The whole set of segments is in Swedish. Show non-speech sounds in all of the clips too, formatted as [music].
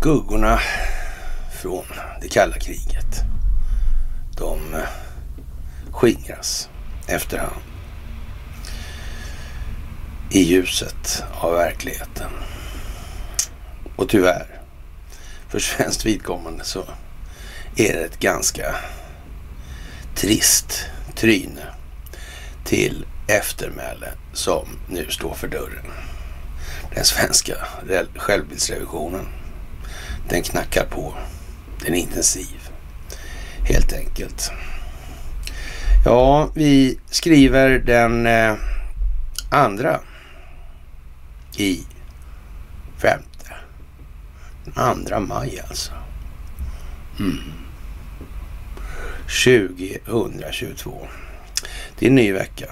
skuggorna från det kalla kriget. De eh, skingras efterhand i ljuset av verkligheten. Och tyvärr, för svenskt vidkommande så är det ett ganska trist tryne till eftermäle som nu står för dörren. Den svenska självbildsrevisionen, den knackar på. Den är intensiv, helt enkelt. Ja, vi skriver den eh, andra i femte. Den andra maj alltså. Mm. 2022. Det är en ny vecka.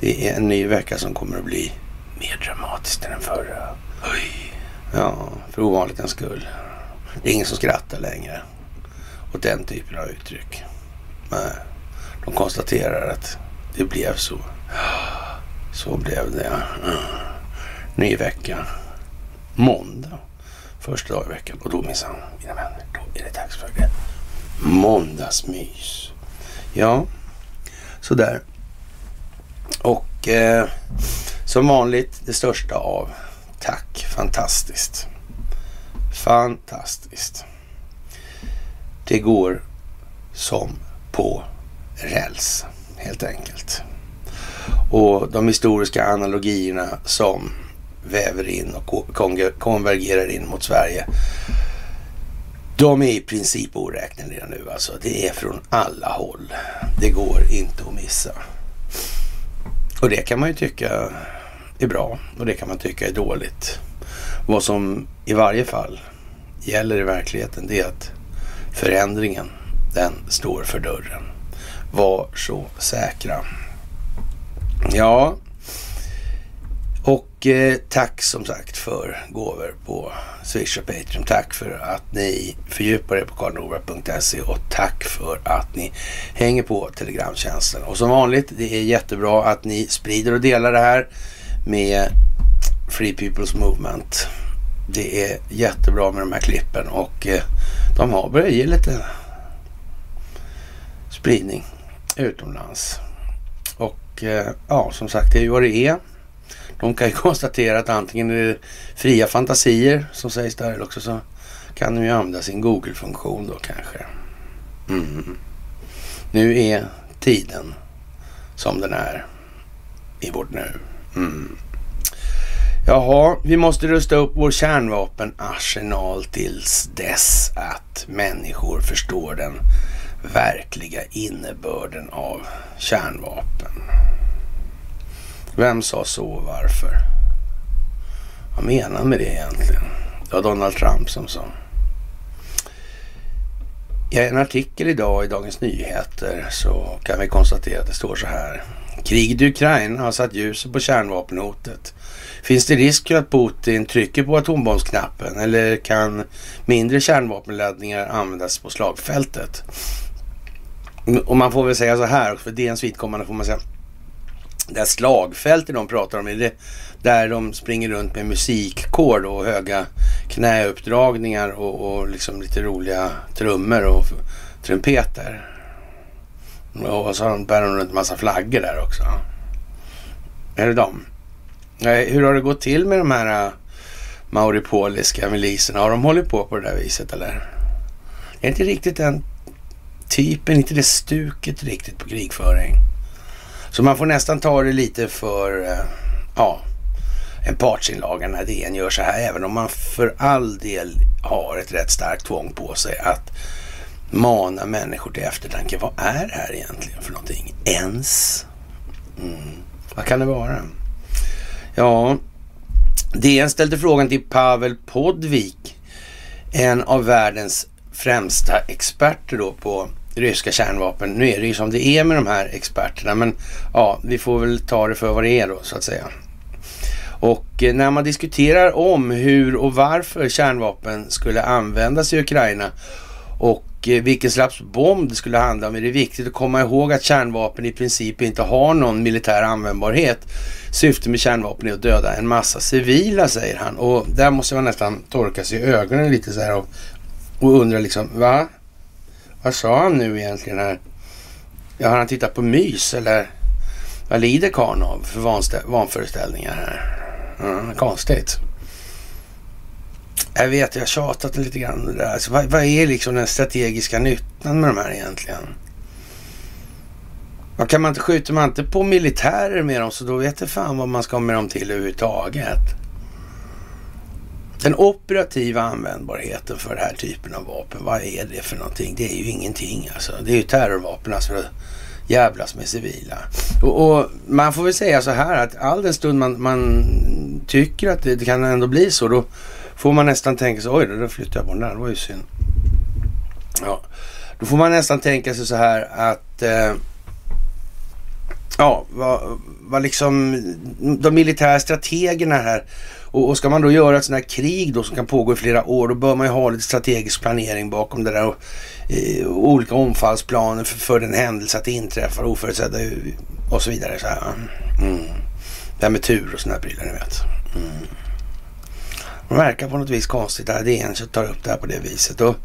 Det är en ny vecka som kommer att bli mer dramatisk än den förra. Oj. Ja, för ovanlighetens skull. Det är ingen som skrattar längre åt den typen av uttryck. Nej. De konstaterar att det blev så. Så blev det. Ny vecka. Måndag. Första dag i veckan. Och då minsann, mina vänner, då är det dags för det. Måndagsmys. Ja, sådär. Och eh, som vanligt det största av tack. Fantastiskt. Fantastiskt. Det går som på räls helt enkelt. Och de historiska analogierna som väver in och konvergerar in mot Sverige. De är i princip oräkneliga nu alltså. Det är från alla håll. Det går inte att missa. Och det kan man ju tycka är bra och det kan man tycka är dåligt. Vad som i varje fall gäller i verkligheten det är att förändringen den står för dörren. Var så säkra. Ja, och eh, tack som sagt för gåvor på Swish och Patreon. Tack för att ni fördjupar er på karlnorberg.se och tack för att ni hänger på Telegramtjänsten. Och som vanligt, det är jättebra att ni sprider och delar det här med Free People's Movement. Det är jättebra med de här klippen och eh, de har börjat ge lite spridning utomlands. Och eh, ja, som sagt, det är ju vad det är. De kan ju [laughs] konstatera att antingen är det fria fantasier som sägs där eller också så kan de ju använda sin Google-funktion då kanske. Mm. Nu är tiden som den är i vårt nu. Mm. Jaha, vi måste rusta upp vår kärnvapenarsenal tills dess att människor förstår den verkliga innebörden av kärnvapen. Vem sa så och varför? Vad menar han med det egentligen? Det var Donald Trump som sa. I en artikel idag i Dagens Nyheter så kan vi konstatera att det står så här. Kriget i Ukraina har satt ljuset på kärnvapenhotet. Finns det risk för att Putin trycker på atombombsknappen eller kan mindre kärnvapenladdningar användas på slagfältet? Och man får väl säga så här, för DNs vidkommande får man säga det slagfältet de pratar om, är det där de springer runt med musikkår och höga knäuppdragningar och, och liksom lite roliga trummor och trumpeter. Och så bär de runt en massa flaggor där också. Är det dem? Hur har det gått till med de här äh, mauripoliska miliserna? Har de hållit på på det där viset eller? Det är inte riktigt den typen, inte det stuket riktigt på krigföring. Så man får nästan ta det lite för, äh, ja, en partsinlaga när DN gör så här. Även om man för all del har ett rätt starkt tvång på sig att mana människor till eftertanke. Vad är det här egentligen för någonting? Ens? Mm. Vad kan det vara? Ja, DN ställde frågan till Pavel Podvik, en av världens främsta experter då på ryska kärnvapen. Nu är det ju som det är med de här experterna, men ja, vi får väl ta det för vad det är då så att säga. Och eh, när man diskuterar om hur och varför kärnvapen skulle användas i Ukraina och Eh, vilken slags bomb det skulle handla om är det viktigt att komma ihåg att kärnvapen i princip inte har någon militär användbarhet. Syftet med kärnvapen är att döda en massa civila, säger han. Och där måste man nästan torka sig i ögonen lite så här och, och undra liksom, va? Vad sa han nu egentligen här? Ja, har han tittat på mys eller vad lider karln av för vanföreställningar här? Mm, konstigt. Jag vet, jag har tjatat lite grann det där. Alltså, vad, vad, är liksom den strategiska nyttan med de här egentligen? Och kan man inte, skjuter man inte på militärer med dem så då vet jag fan vad man ska med dem till överhuvudtaget. Den operativa användbarheten för den här typen av vapen, vad är det för någonting? Det är ju ingenting alltså. Det är ju terrorvapen alltså jävlas med civila. Och, och, man får väl säga så här att all den stund man, man tycker att det, det, kan ändå bli så, då får man nästan tänka sig, oj då, då flyttade jag på den där, det var ju synd. Ja, då får man nästan tänka sig så här att eh, ja, vad, vad liksom de militära strategerna här och, och, ska man då göra ett sånt här krig då som kan pågå i flera år, då bör man ju ha lite strategisk planering bakom det där och och olika omfallsplaner för, för den händelse att det inträffar oförutsedda och så vidare. Så här. Mm. Det här med tur och sådana prylar, ni vet. Mm. Det verkar på något vis konstigt att DN tar upp det här på det viset. Och,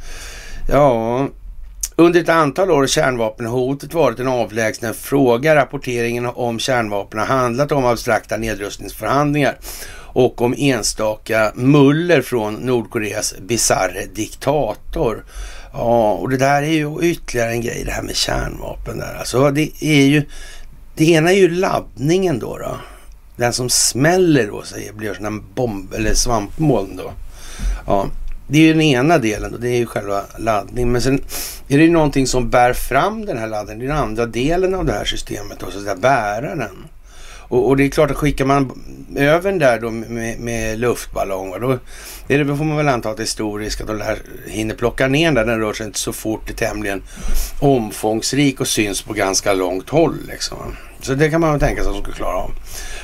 ja, under ett antal år har kärnvapenhotet varit en avlägsen fråga. Rapporteringen om kärnvapen har handlat om abstrakta nedrustningsförhandlingar och om enstaka muller från Nordkoreas bisarre diktator. Ja, och det där är ju ytterligare en grej det här med kärnvapen där. Alltså det är ju, det ena är ju laddningen då. då. Den som smäller då, säger, blir sådana bomb eller svampmoln då. Ja, det är ju den ena delen då, det är ju själva laddningen. Men sen är det ju någonting som bär fram den här laddningen. Det är den andra delen av det här systemet, då, så att säga, bäraren. Och, och, det är klart att skickar man över den där då med, med luftballong, då, är det, får man väl anta att det är stor risk att de där hinner plocka ner den där. Den rör sig inte så fort, det är tämligen omfångsrik och syns på ganska långt håll. Liksom. Så det kan man väl tänka sig att de skulle klara av.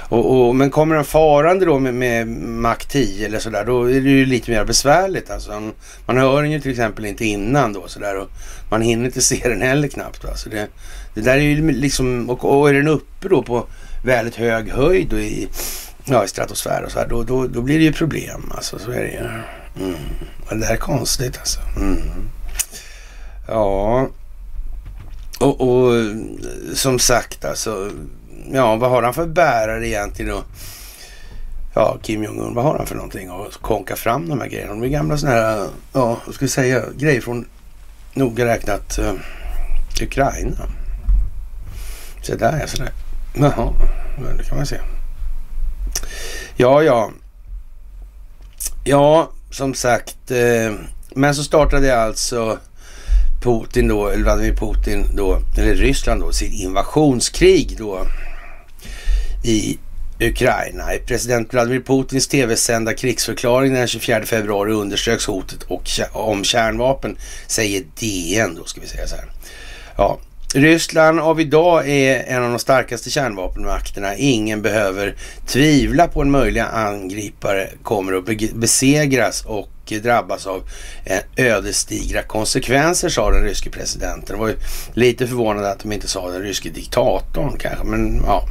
Och, och, men kommer den farande då med, med Mac 10 eller sådär, då är det ju lite mer besvärligt. Alltså, man hör den ju till exempel inte innan då sådär och man hinner inte se den heller knappt. Alltså, det, det där är ju liksom, och, och är den uppe då på väldigt hög höjd och i, ja, i stratosfär och så här, då, då, då blir det ju problem. Alltså, så är det ju. Mm. Det här är konstigt alltså. Mm. Ja, och, och, som sagt alltså, ja vad har han för bärare egentligen då? Ja, Kim Jong-Un, vad har han för någonting att konka fram de här grejerna? De är gamla sådana här, ja, vad ska vi säga, grejer från noga räknat uh, Ukraina. Så där ja, sådär. Jaha, det kan man se. Ja, ja. Ja, som sagt. Eh, men så startade jag alltså Putin då, eller Vladimir Putin då, eller Ryssland då, sitt invasionskrig då i Ukraina. I president Vladimir Putins tv-sända krigsförklaring den 24 februari underströks hotet och, om kärnvapen, säger DN då, ska vi säga så här. Ja, Ryssland av idag är en av de starkaste kärnvapenmakterna. Ingen behöver tvivla på en möjlig angripare kommer att besegras och drabbas av eh, ödesdigra konsekvenser, sa den ryske presidenten. Det var ju lite förvånande att de inte sa den ryske diktatorn kanske, men ja.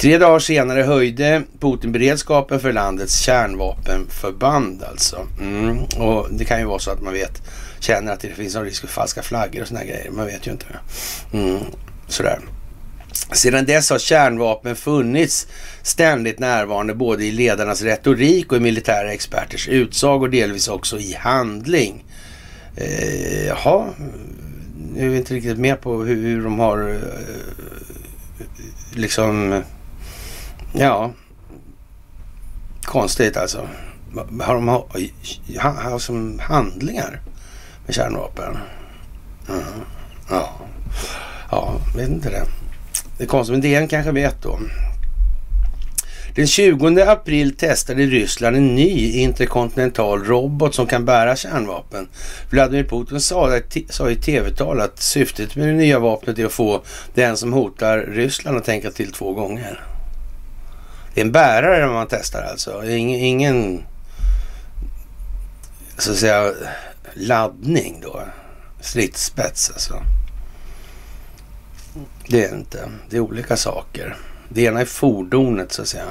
Tre dagar senare höjde Putin beredskapen för landets kärnvapenförband alltså. Mm. Och det kan ju vara så att man vet känner att det finns någon risk för falska flaggor och sådana grejer. Man vet ju inte. Mm, sådär. Sedan dess har kärnvapen funnits ständigt närvarande både i ledarnas retorik och i militära experters utsagor, delvis också i handling. Eh, jaha, nu är vi inte riktigt med på hur, hur de har eh, liksom, ja, konstigt alltså. Har de ha, ha, ha, som handlingar? med kärnvapen. Mm. Ja. ja, vet inte det. Det kom konstigt, men DN kanske vet då. Den 20 april testade Ryssland en ny interkontinental robot som kan bära kärnvapen. Vladimir Putin sa, sa i tv-tal att syftet med det nya vapnet är att få den som hotar Ryssland att tänka till två gånger. Det är en bärare man testar alltså. Ingen, ingen så att säga laddning då. stridsspets alltså. Det är inte. Det är olika saker. Det ena är fordonet så att säga.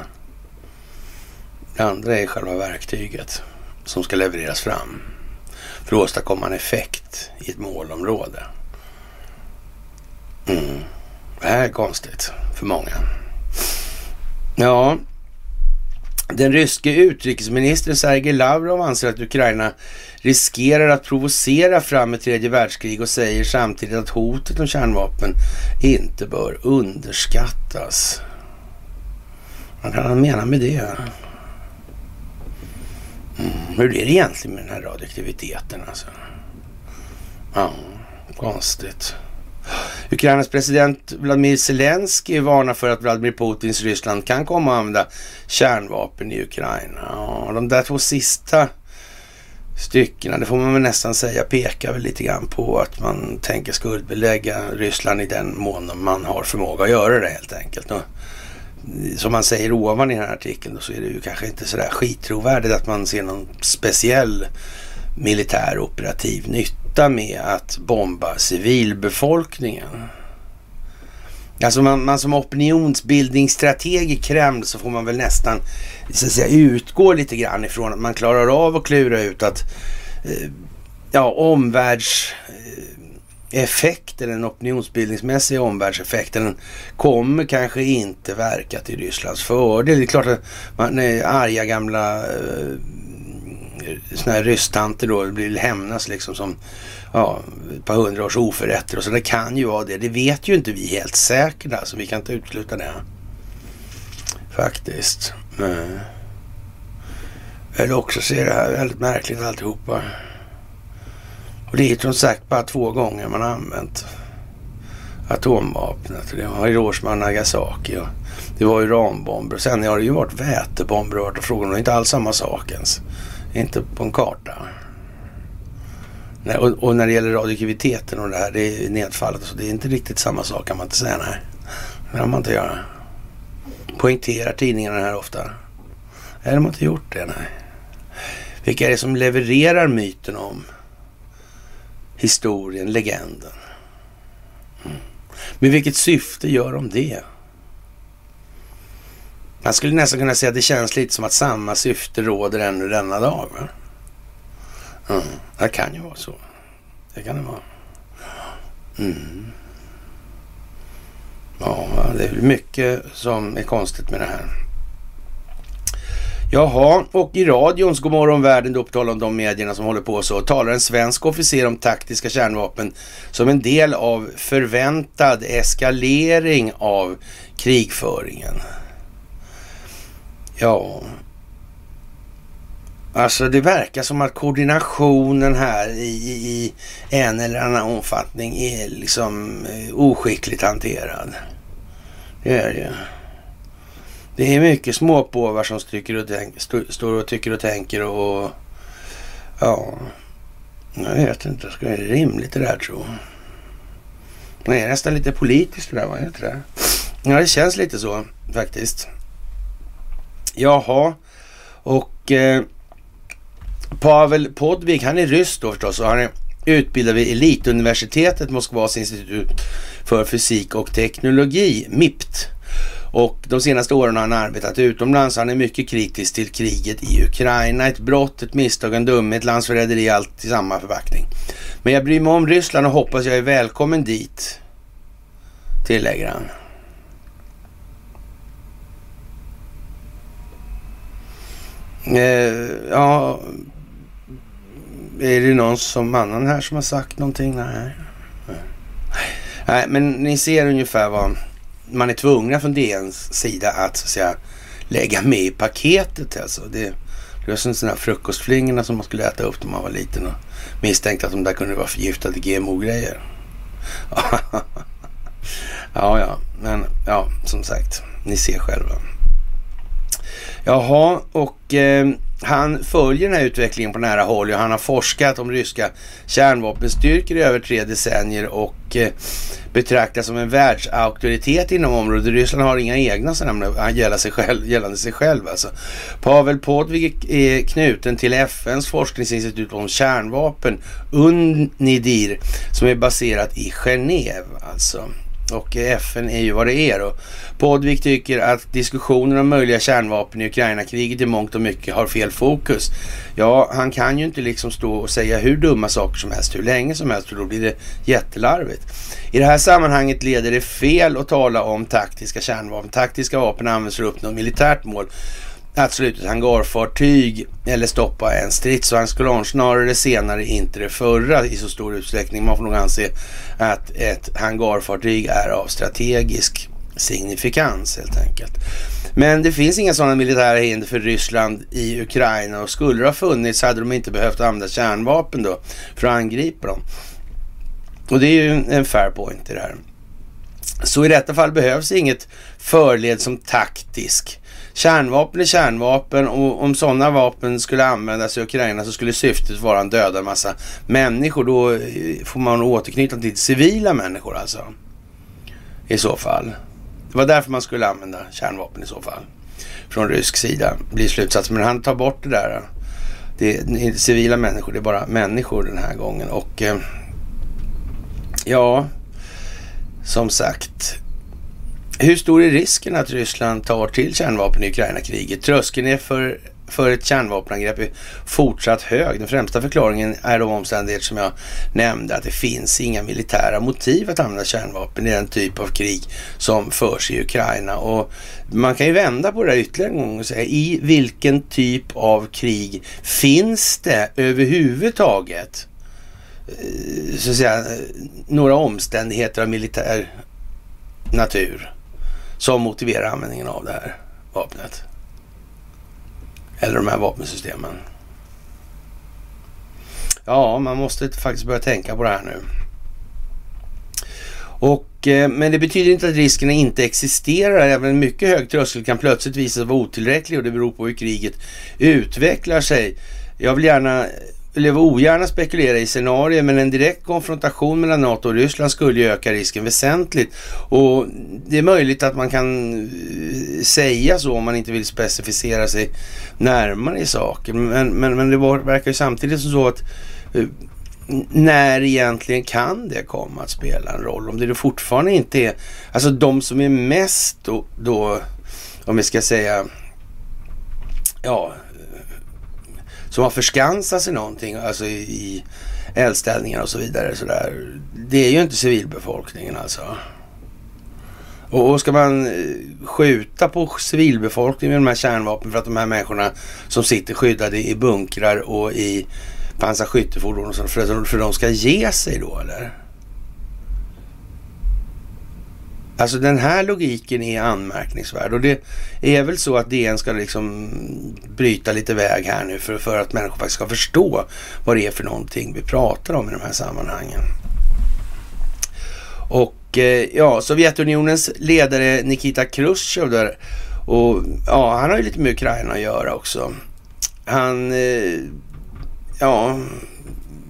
Det andra är själva verktyget som ska levereras fram för att åstadkomma en effekt i ett målområde. Mm. Det här är konstigt för många. Ja, den ryske utrikesministern Sergej Lavrov anser att Ukraina riskerar att provocera fram ett tredje världskrig och säger samtidigt att hotet om kärnvapen inte bör underskattas. Vad kan han mena med det? Mm, hur är det egentligen med den här radioaktiviteten alltså? Ja, konstigt. Ukrainas president Vladimir Zelensky varnar för att Vladimir Putins Ryssland kan komma att använda kärnvapen i Ukraina. Ja, de där två sista styckena, det får man väl nästan säga, pekar väl lite grann på att man tänker skuldbelägga Ryssland i den mån man har förmåga att göra det helt enkelt. Och som man säger ovan i den här artikeln då, så är det ju kanske inte sådär skittrovärdigt att man ser någon speciell militär operativ nytta med att bomba civilbefolkningen. Alltså man, man som opinionsbildningsstrateg i Kreml så får man väl nästan så att säga, utgå lite grann ifrån att man klarar av att klura ut att eh, ja, eh, omvärldseffekten, den opinionsbildningsmässiga omvärldseffekten, kommer kanske inte verka till Rysslands fördel. Det är klart att man är arga gamla eh, såna här rysstanter då vill hämnas liksom som ja, ett par hundra års oförrätter och så. Det kan ju vara det. Det vet ju inte vi helt säkert alltså. Vi kan inte utesluta det. Faktiskt. Men, eller också ser det här väldigt märkligt alltihopa. Och det är som sagt bara två gånger man har använt atomvapnet. Det var Hiroshima och Nagasaki och det var uranbomber. Sen har det ju varit vätebomber och frågan är inte alls samma sak ens. Inte på en karta. Nej, och, och, när det gäller radioaktiviteten och det här, det är nedfallet så det är inte riktigt samma sak kan man inte säga. Nej, det kan man inte göra. Poängterar tidningarna här ofta. Nej, de har inte gjort det, nej. Vilka är det som levererar myten om historien, legenden. Mm. Med vilket syfte gör de det? Man skulle nästan kunna säga att det känns lite som att samma syfte råder ännu denna dag. Va? Mm. Det kan ju vara så. Det kan det vara. Mm. Ja, det är mycket som är konstigt med det här. Jaha, och i radions Godmorgon världen, då på tal om de medierna som håller på så, talar en svensk officer om taktiska kärnvapen som en del av förväntad eskalering av krigföringen. Ja, alltså det verkar som att koordinationen här i, i en eller annan omfattning är liksom eh, oskickligt hanterad. Det är det. Det är mycket småpåvar som och tänk, st står och tycker och tänker och ja, jag vet inte. Ska det är rimligt det där tror jag. Det är nästan lite politiskt det där, vad heter det? Ja, det känns lite så faktiskt. Jaha, och eh, Pavel Podvig, han är ryss då förstås och han är utbildad vid Elituniversitetet, Moskvas institut för fysik och teknologi, MIPT. Och de senaste åren har han arbetat utomlands. Han är mycket kritisk till kriget i Ukraina. Ett brott, ett misstag, en dumhet, landsförräderi, allt i samma förpackning. Men jag bryr mig om Ryssland och hoppas jag är välkommen dit, tillägger han. Eh, ja, är det någon som annan här som har sagt någonting? Nej. Nej, men ni ser ungefär vad man är tvungna från DNs sida att, så att säga, lägga med i paketet. Alltså. Det, det var som sådana här frukostflingorna som man skulle äta upp när man var liten och misstänkte att de där kunde vara förgiftade GMO-grejer. [laughs] ja, ja, men ja, som sagt, ni ser själva. Jaha, och eh, han följer den här utvecklingen på nära håll och han har forskat om ryska kärnvapenstyrkor i över tre decennier och eh, betraktas som en världsauktoritet inom området. Ryssland har inga egna sådana gällande sig själv. Gällande sig själv alltså. Pavel Podvig är knuten till FNs forskningsinstitut om kärnvapen, UNIDIR, som är baserat i Genève alltså. Och FN är ju vad det är då. Podvik tycker att diskussionen om möjliga kärnvapen i Ukraina-kriget i mångt och mycket har fel fokus. Ja, han kan ju inte liksom stå och säga hur dumma saker som helst hur länge som helst för då blir det jättelarvigt. I det här sammanhanget leder det fel att tala om taktiska kärnvapen. Taktiska vapen används för att uppnå militärt mål att slå ett hangarfartyg eller stoppa en stridsvagnskolonn. Snarare senare, inte det förra i så stor utsträckning. Man får nog anse att ett hangarfartyg är av strategisk signifikans helt enkelt. Men det finns inga sådana militära hinder för Ryssland i Ukraina och skulle det ha funnits hade de inte behövt använda kärnvapen då för att angripa dem. Och det är ju en fair point i det här. Så i detta fall behövs inget förled som taktisk Kärnvapen är kärnvapen och om sådana vapen skulle användas i Ukraina så skulle syftet vara att döda en massa människor. Då eh, får man återknyta till civila människor alltså. I så fall. Det var därför man skulle använda kärnvapen i så fall. Från rysk sida blir slutsatsen. Men han tar bort det där. Det är inte civila människor, det är bara människor den här gången. Och eh, ja, som sagt. Hur stor är risken att Ryssland tar till kärnvapen i Ukraina-kriget? Tröskeln är för, för ett kärnvapenangrepp är fortsatt hög. Den främsta förklaringen är de omständigheter som jag nämnde, att det finns inga militära motiv att använda kärnvapen i den typ av krig som förs i Ukraina. Och man kan ju vända på det här ytterligare en gång och säga, i vilken typ av krig finns det överhuvudtaget eh, så att säga, några omständigheter av militär natur som motiverar användningen av det här vapnet. Eller de här vapensystemen. Ja, man måste faktiskt börja tänka på det här nu. Och, eh, men det betyder inte att riskerna inte existerar. Även en mycket hög tröskel kan plötsligt visa sig vara otillräcklig och det beror på hur kriget utvecklar sig. Jag vill gärna eller ogärna spekulera i scenarier, men en direkt konfrontation mellan NATO och Ryssland skulle ju öka risken väsentligt. Och det är möjligt att man kan eh, säga så om man inte vill specificera sig närmare i saken. Men, men, men det var, verkar ju samtidigt som så att eh, när egentligen kan det komma att spela en roll? Om det fortfarande inte är, alltså de som är mest då, då om vi ska säga, ja, som har förskansat sig någonting, alltså i, i eldställningar och så vidare. Så där. Det är ju inte civilbefolkningen alltså. Och, och ska man eh, skjuta på civilbefolkningen med de här kärnvapnen för att de här människorna som sitter skyddade i bunkrar och i pansarskyttefordon och så, för, för de ska ge sig då eller? Alltså den här logiken är anmärkningsvärd och det är väl så att DN ska liksom bryta lite väg här nu för, för att människor faktiskt ska förstå vad det är för någonting vi pratar om i de här sammanhangen. Och eh, ja, Sovjetunionens ledare Nikita Khrushchev där och ja, han har ju lite med Ukraina att göra också. Han, eh, ja,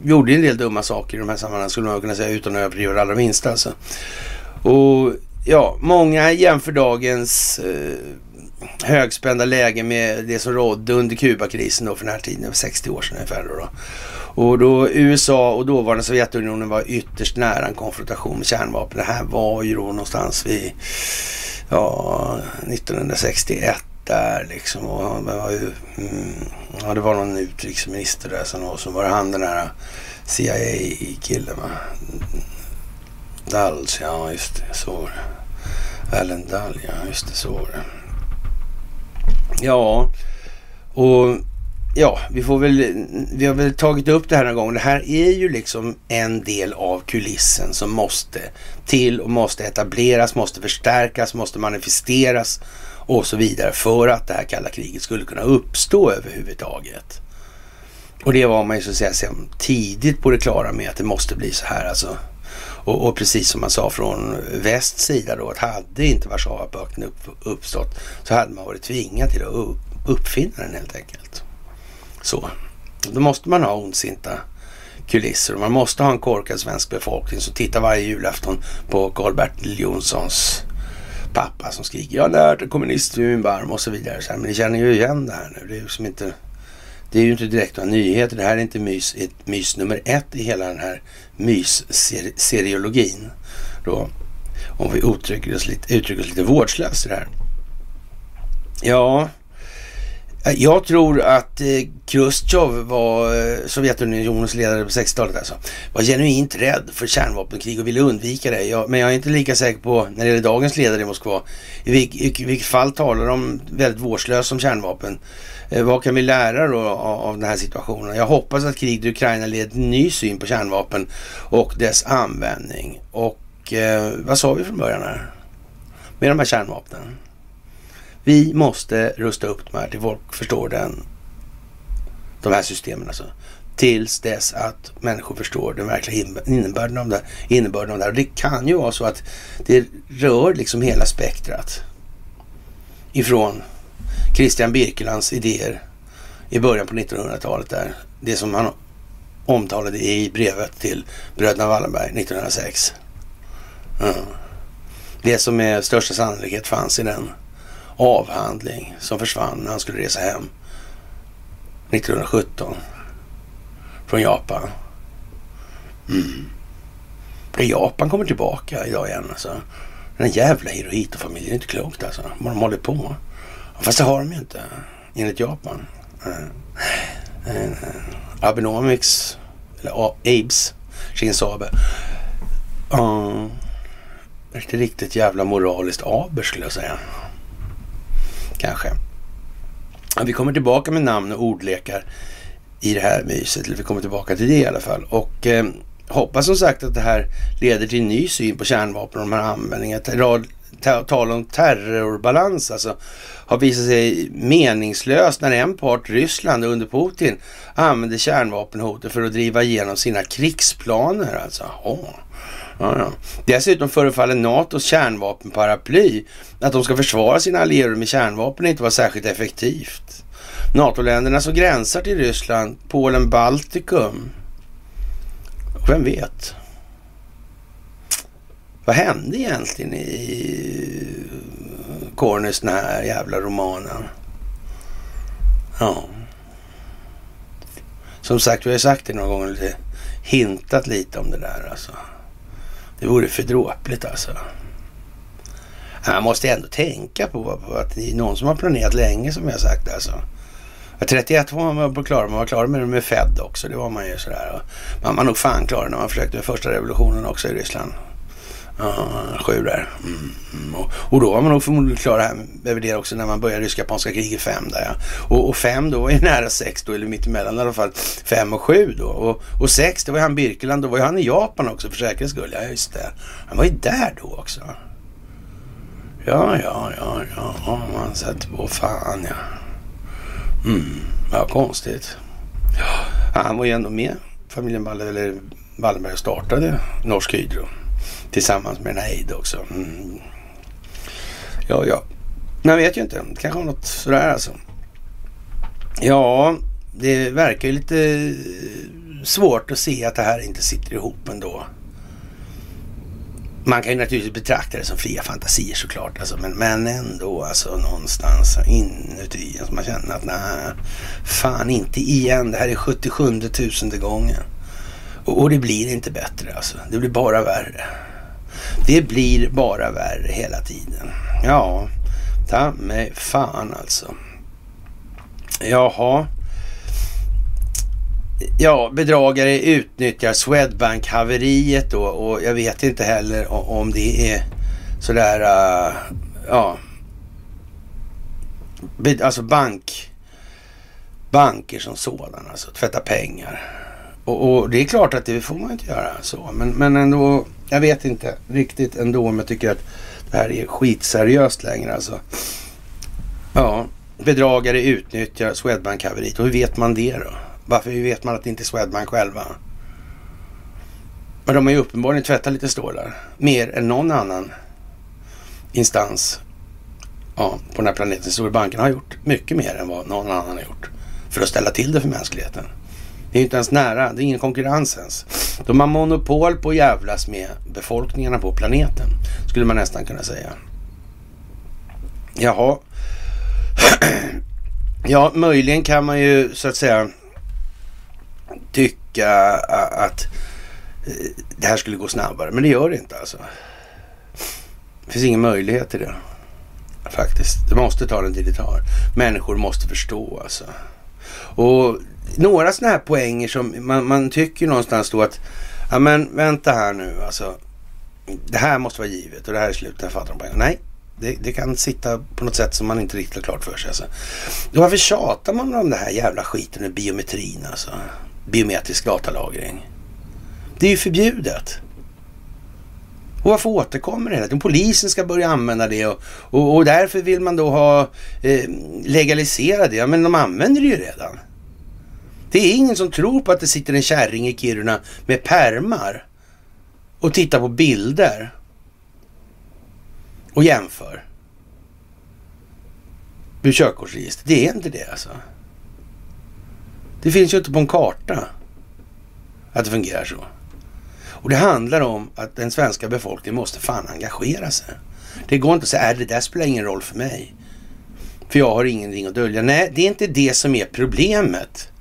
gjorde en del dumma saker i de här sammanhangen skulle man kunna säga utan att överdriva det allra minsta alltså. Och ja, många jämför dagens eh, högspända läge med det som rådde under Kubakrisen då för den här tiden, 60 år sedan ungefär. Då. Och då USA och dåvarande Sovjetunionen var ytterst nära en konfrontation med kärnvapen. Det här var ju då någonstans vid ja, 1961 där liksom. Och det var ju, mm, ja, det var någon utrikesminister där som, som var han den här CIA-killen va. Ja just det, så var det. Allen Dahl, ja just det, så var det. Ja, och ja, vi får väl, vi har väl tagit upp det här någon gång. Det här är ju liksom en del av kulissen som måste till och måste etableras, måste förstärkas, måste manifesteras och så vidare för att det här kalla kriget skulle kunna uppstå överhuvudtaget. Och det var man ju så att säga tidigt på det klara med att det måste bli så här alltså. Och, och, precis som man sa från västs sida då att hade inte Warszawapakten upp, uppstått så hade man varit tvingad till att upp, uppfinna den helt enkelt. Så. Då måste man ha ondsinta kulisser och man måste ha en korkad svensk befolkning som tittar varje julafton på Karl-Bertil Jonssons pappa som skriker jag lärde kommunist i min barm och så vidare. Så här, men ni känner ju igen det här nu. Det är, liksom inte, det är ju inte direkt några nyheter. Det här är inte mys, ett mys nummer ett i hela den här mys-seriologin. Då, om vi uttrycker oss lite, uttrycker oss lite vårdslöst i det här. Ja, jag tror att eh, Khrushchev var eh, Sovjetunionens ledare på 60-talet alltså. Var genuint rädd för kärnvapenkrig och ville undvika det. Jag, men jag är inte lika säker på när det gäller dagens ledare i Moskva. I, vilk, i, i vilket fall talar de väldigt vårdslöst om kärnvapen. Eh, vad kan vi lära då av, av den här situationen? Jag hoppas att kriget i Ukraina leder till en ny syn på kärnvapen och dess användning. Och eh, vad sa vi från början här? Med de här kärnvapnen. Vi måste rusta upp de här till folk förstår den, de här systemen alltså. Tills dess att människor förstår den verkliga innebörden av det, innebörden av det här. Och det kan ju vara så att det rör liksom hela spektrat. Ifrån Christian Birkelands idéer i början på 1900-talet där. Det som han omtalade i brevet till bröderna Wallenberg 1906. Mm. Det som med största sannolikhet fanns i den avhandling som försvann när han skulle resa hem 1917 från Japan. Mm. Japan kommer tillbaka idag igen alltså. Den jävla Hirohito-familjen är inte klokt alltså. Vad de håller på. Fast det har de ju inte enligt Japan. Uh, uh, Abenomics, eller Abes, Shinzabe. Uh, ett riktigt jävla moraliskt aber skulle jag säga kanske. Vi kommer tillbaka med namn och ordlekar i det här myset. Eller vi kommer tillbaka till det i alla fall. Och eh, hoppas som sagt att det här leder till en ny syn på kärnvapen och de här användningarna. Tal om terrorbalans alltså har visat sig meningslöst när en part, Ryssland under Putin, använder kärnvapenhotet för att driva igenom sina krigsplaner. Alltså. Oh. Ja, ja. Dessutom förefaller NATOs kärnvapenparaply, att de ska försvara sina allierade med kärnvapen, inte vara särskilt effektivt. NATO-länderna som gränsar till Ryssland, Polen, Baltikum. Vem vet? Vad hände egentligen i Corners den här jävla romanen? Ja. Som sagt, vi har sagt det några gånger, lite, hintat lite om det där alltså. Det vore för dråpligt alltså. Man måste ändå tänka på, att det är någon som har planerat länge som jag sagt alltså. 31 var man på klar, man var klar med det med Fed också, det var man ju sådär. Man var nog fan klar när man försökte med första revolutionen också i Ryssland. Sju där. Mm, mm. Och, och, då var man nog förmodligen klar över det också när man började ryska-japanska kriget fem där ja. Och, och fem då var ju [laughs] nära sex då, eller mittemellan i alla fall. Fem och sju då. Och, och sex, det var ju han Birkeland, då var ju han i Japan också för säkerhets skull. Ja, just det. Han var ju där då också. Ja, ja, ja, ja. Man sätter på fan ja. Mm, ja, konstigt. Ja, han var ju ändå med. Familjen eller Wallenberg startade Norsk Hydro. Tillsammans med den här Eid också. Mm. Ja, ja. Man vet ju inte. Det kanske var något sådär alltså. Ja, det verkar ju lite eh, svårt att se att det här inte sitter ihop ändå. Man kan ju naturligtvis betrakta det som fria fantasier såklart. Alltså, men, men ändå alltså någonstans inuti. Alltså, man känner att nej, fan inte igen. Det här är 77 tusende gången. Och, och det blir inte bättre alltså. Det blir bara värre. Det blir bara värre hela tiden. Ja, ta mig fan alltså. Jaha. Ja, bedragare utnyttjar Swedbank-haveriet då och jag vet inte heller om det är sådär, uh, ja, alltså bank, banker som sådana, alltså tvätta pengar. Och, och, det är klart att det får man inte göra så, men, men ändå jag vet inte riktigt ändå om jag tycker att det här är skitseriöst längre alltså. Ja, bedragare utnyttjar Swedbank-haveriet. Och hur vet man det då? Varför vet man att det inte är Swedbank själva? Men de har ju uppenbarligen tvättat lite stålar. Mer än någon annan instans ja, på den här planeten. Storbankerna har gjort mycket mer än vad någon annan har gjort. för att ställa till det för mänskligheten. Det är inte ens nära, det är ingen konkurrens ens. De har monopol på att jävlas med befolkningarna på planeten, skulle man nästan kunna säga. Jaha. [clears throat] Ja, möjligen kan man ju så att säga tycka att eh, det här skulle gå snabbare, men det gör det inte alltså. Det finns ingen möjlighet till det. Faktiskt. Det måste ta den tid det tar. Människor måste förstå alltså. Och några sådana här poänger som man, man tycker någonstans då att, ja men vänta här nu alltså. Det här måste vara givet och det här är slutet, fattar de Nej, det, det, kan sitta på något sätt som man inte riktigt har klart för sig. Alltså. Varför tjatar man om det här jävla skiten med biometrin alltså? Biometrisk datalagring. Det är ju förbjudet. Och varför återkommer det? Att polisen ska börja använda det och, och, och därför vill man då ha eh, legalisera det. Ja Men de använder det ju redan. Det är ingen som tror på att det sitter en kärring i Kiruna med permar och tittar på bilder och jämför. Ur körkortsregistret. Det är inte det alltså. Det finns ju inte på en karta att det fungerar så. Och det handlar om att den svenska befolkningen måste fan engagera sig. Det går inte att säga är äh, det där spelar ingen roll för mig. För jag har ingenting att dölja. Nej, det är inte det som är problemet.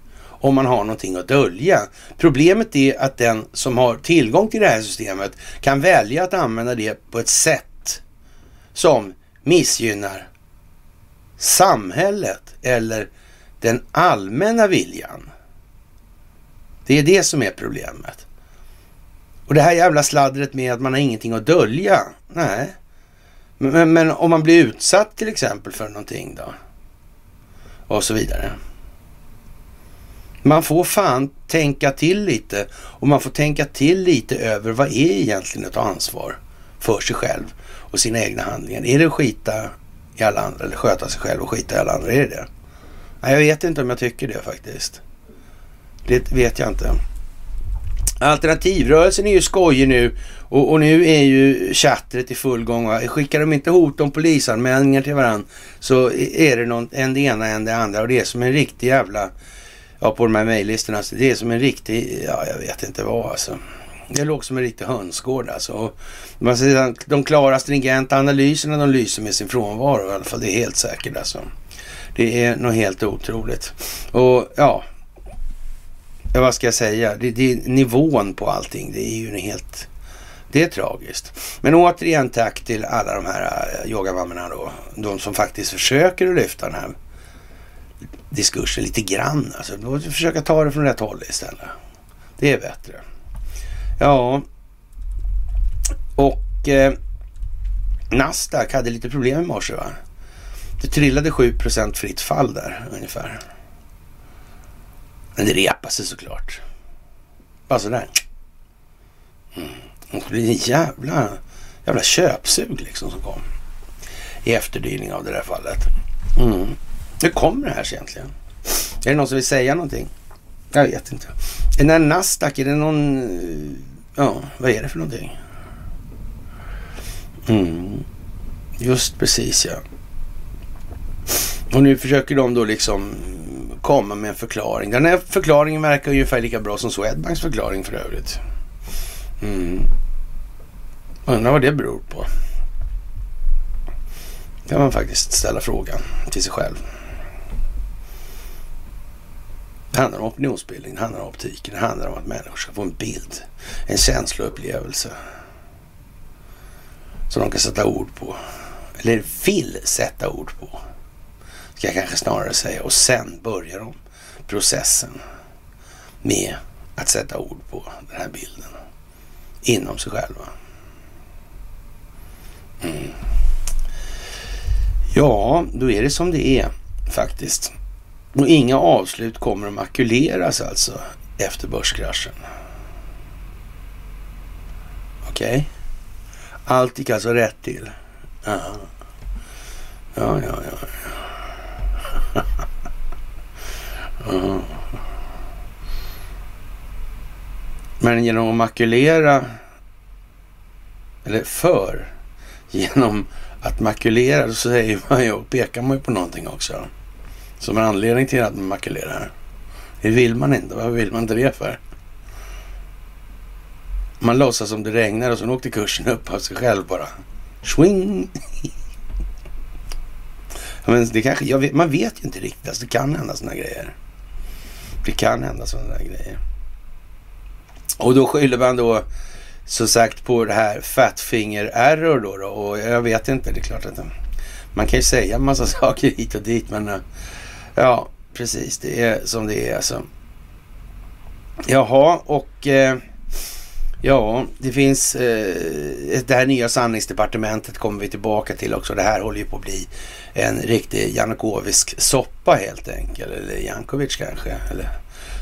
Om man har någonting att dölja. Problemet är att den som har tillgång till det här systemet kan välja att använda det på ett sätt som missgynnar samhället eller den allmänna viljan. Det är det som är problemet. Och det här jävla sladdret med att man har ingenting att dölja. Nej. Men, men, men, om man blir utsatt till exempel för någonting då? Och så vidare. Man får fan tänka till lite och man får tänka till lite över vad är egentligen att ta ansvar för sig själv och sina egna handlingar. Är det att skita i alla andra eller sköta sig själv och skita i alla andra? Är det det? Nej, jag vet inte om jag tycker det faktiskt. Det vet jag inte. Alternativrörelsen är ju skojig nu och, och, nu är ju chattret i full gång. Va? Skickar de inte hot om polisanmälningar till varandra så är det någon, en det ena en det andra och det är som en riktig jävla, ja på de här mejllistorna, alltså, det är som en riktig, ja jag vet inte vad alltså. Det låg som en riktig hönsgård alltså. Och man säger, de klara stringenta analyserna de lyser med sin frånvaro i alla fall. Det är helt säkert alltså. Det är något helt otroligt. Och ja, ja vad ska jag säga? Det, det är nivån på allting. Det är ju helt... Det är tragiskt. Men återigen tack till alla de här eh, yogamammorna då. De som faktiskt försöker att lyfta den här diskursen lite grann. Alltså, försöka ta det från rätt håll istället. Det är bättre. Ja, och eh, Nasdaq hade lite problem i morse va? Det trillade 7% fritt fall där ungefär. Men det repade sig såklart. Bara sådär. Mm. Det blir en jävla, jävla köpsug liksom som kom. I efterdyning av det där fallet. Mm. Hur kommer det här sig egentligen? Är det någon som vill säga någonting? Jag vet inte. Den där Nasdaq, är det någon... Eh, ja, vad är det för någonting? Mm. Just precis ja. Och nu försöker de då liksom komma med en förklaring. Den här förklaringen verkar ungefär lika bra som Swedbanks förklaring för övrigt. Mm. Undrar vad det beror på. kan man faktiskt ställa frågan till sig själv. Det handlar om opinionsbildning, det handlar om optiken, det handlar om att människor ska få en bild, en känsloupplevelse som de kan sätta ord på. Eller vill sätta ord på, ska jag kanske snarare säga. Och sen börjar de processen med att sätta ord på den här bilden inom sig själva. Mm. Ja, då är det som det är faktiskt. Och inga avslut kommer att makuleras alltså efter börskraschen. Okej? Okay. Allt gick alltså rätt till. Ja, ja, ja. ja. [laughs] ja. Men genom att makulera, eller för, genom att makulera så säger man ju, pekar man ju på någonting också som en anledning till att man makulerar. Det vill man inte. Vad vill man inte det för? Man låtsas som det regnar och så åkte kursen upp av sig själv bara. Swing! Men det kanske, vet, man vet ju inte riktigt. Alltså, det kan hända sådana grejer. Det kan hända sådana grejer. Och då skyller man då som sagt på det här fatfinger error då, då. Och jag vet inte, det är klart att man kan ju säga en massa [laughs] saker hit och dit. Men eh, ja, precis. Det är som det är alltså. Jaha, och eh, ja, det finns eh, det här nya sanningsdepartementet kommer vi tillbaka till också. Det här håller ju på att bli en riktig Janukovisk soppa helt enkelt. Eller Jankovic kanske. Eller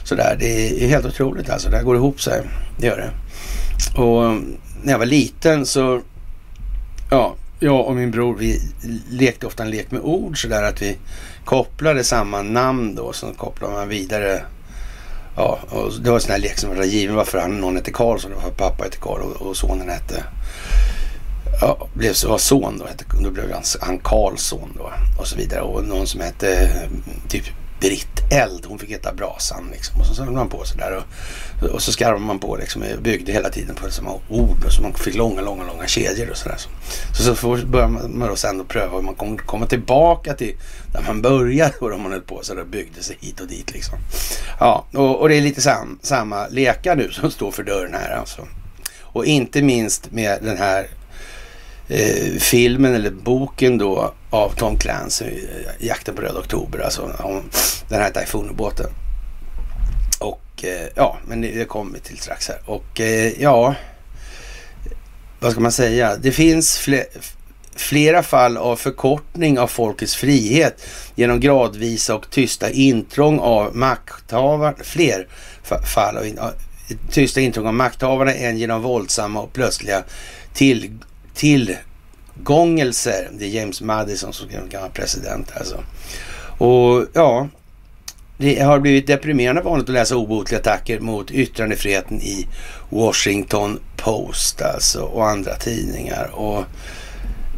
sådär. Det är helt otroligt alltså. Det här går ihop sig. Det gör det. Och när jag var liten så, ja, jag och min bror vi lekte ofta en lek med ord sådär att vi kopplade samma namn då. Så kopplade man vidare. Ja, och det var en sån här lek som var given varför han, någon hette Karlsson, varför pappa hette Karl och, och sonen hette ja, blev var son då, hette, då blev han, han Karlsson då och så vidare. Och någon som hette typ dritteld. Hon fick heta Brasan liksom. Och så höll man på sådär och, och så skarvade man på liksom, byggde hela tiden på samma ord och så man fick långa, långa, långa kedjor och sådär. Så, så, så började man då sen då pröva hur man kom, komma tillbaka till där man började och då man höll på så där byggde sig hit och dit liksom. Ja, och, och det är lite sam, samma lekar nu som står för dörren här alltså. Och inte minst med den här eh, filmen eller boken då av Tom Clancy, eh, Jakten på Röd Oktober, alltså om den här Typhoon-båten. Och eh, ja, men det, det kommer vi till strax här. Och eh, ja, vad ska man säga? Det finns fler, flera fall av förkortning av folkets frihet genom gradvisa och tysta intrång av makthavare. Fler fall av tysta intrång av makthavarna än genom våldsamma och plötsliga till tillgångelser. Det är James Madison som kan vara president alltså. Och ja, det har blivit deprimerande vanligt att läsa obotliga attacker mot yttrandefriheten i Washington Post alltså och andra tidningar. Och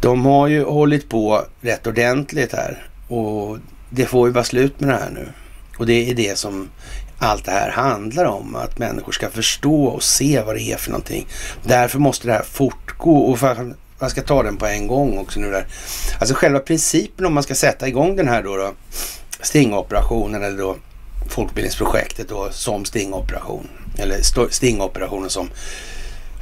de har ju hållit på rätt ordentligt här och det får ju vara slut med det här nu. Och det är det som allt det här handlar om. Att människor ska förstå och se vad det är för någonting. Därför måste det här fortgå och för man ska ta den på en gång också nu där. Alltså själva principen om man ska sätta igång den här då, då stingoperationen eller då folkbildningsprojektet då som stingoperation. Eller stingoperationen som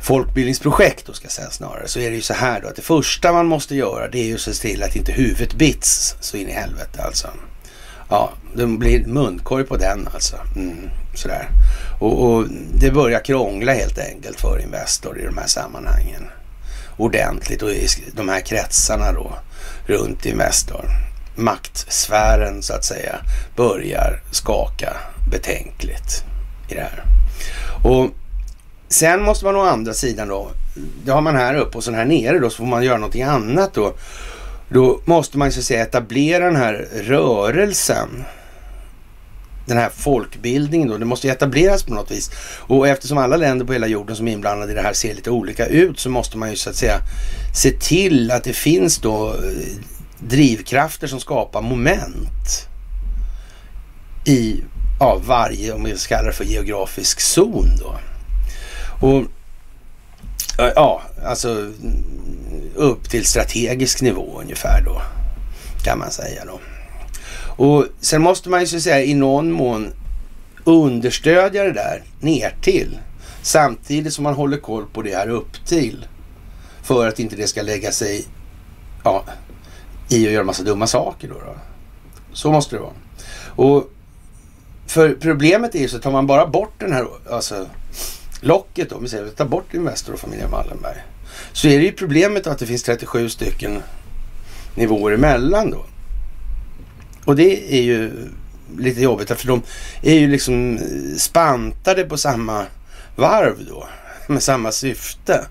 folkbildningsprojekt då ska jag säga snarare. Så är det ju så här då att det första man måste göra det är ju att se till att inte huvudet bits så in i helvete alltså. Ja, det blir munkorg på den alltså. Mm, sådär. Och, och det börjar krångla helt enkelt för Investor i de här sammanhangen ordentligt och i de här kretsarna då runt Investor. Maktsfären så att säga börjar skaka betänkligt i det här. Och sen måste man å andra sidan då, det har man här uppe och sen här nere då så får man göra någonting annat då. Då måste man så att säga etablera den här rörelsen den här folkbildningen då, det måste ju etableras på något vis. Och eftersom alla länder på hela jorden som är inblandade i det här ser lite olika ut så måste man ju så att säga se till att det finns då eh, drivkrafter som skapar moment i ja, varje, om vi ska kalla det för geografisk zon då. Och ja, alltså upp till strategisk nivå ungefär då kan man säga då. Och sen måste man ju så att säga i någon mån understödja det där ner till samtidigt som man håller koll på det här upp till för att inte det ska lägga sig ja, i att göra massa dumma saker. Då, då. Så måste det vara. Och för problemet är ju så tar man bara bort den här alltså, locket då, om vi säger tar bort Investor och familjen Wallenberg, så är det ju problemet att det finns 37 stycken nivåer emellan då. Och det är ju lite jobbigt för de är ju liksom eh, spantade på samma varv då. Med samma syfte.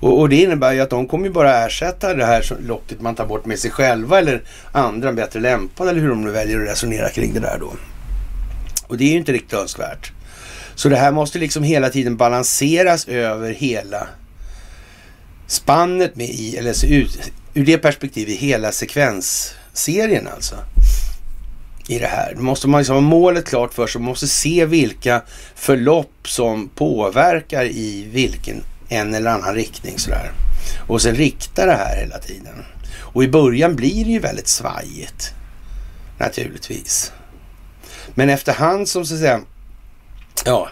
Och, och, det innebär ju att de kommer ju bara ersätta det här locket man tar bort med sig själva eller andra bättre lämpade eller hur de nu väljer att resonera kring det där då. Och det är ju inte riktigt önskvärt. Så det här måste liksom hela tiden balanseras över hela spannet med i, eller så ut, ur det perspektivet hela sekvensserien alltså i det här. Då måste man liksom ha målet klart för sig. Man måste se vilka förlopp som påverkar i vilken en eller annan riktning sådär. Och sen rikta det här hela tiden. Och i början blir det ju väldigt svajigt. Naturligtvis. Men efterhand som så att säga, ja,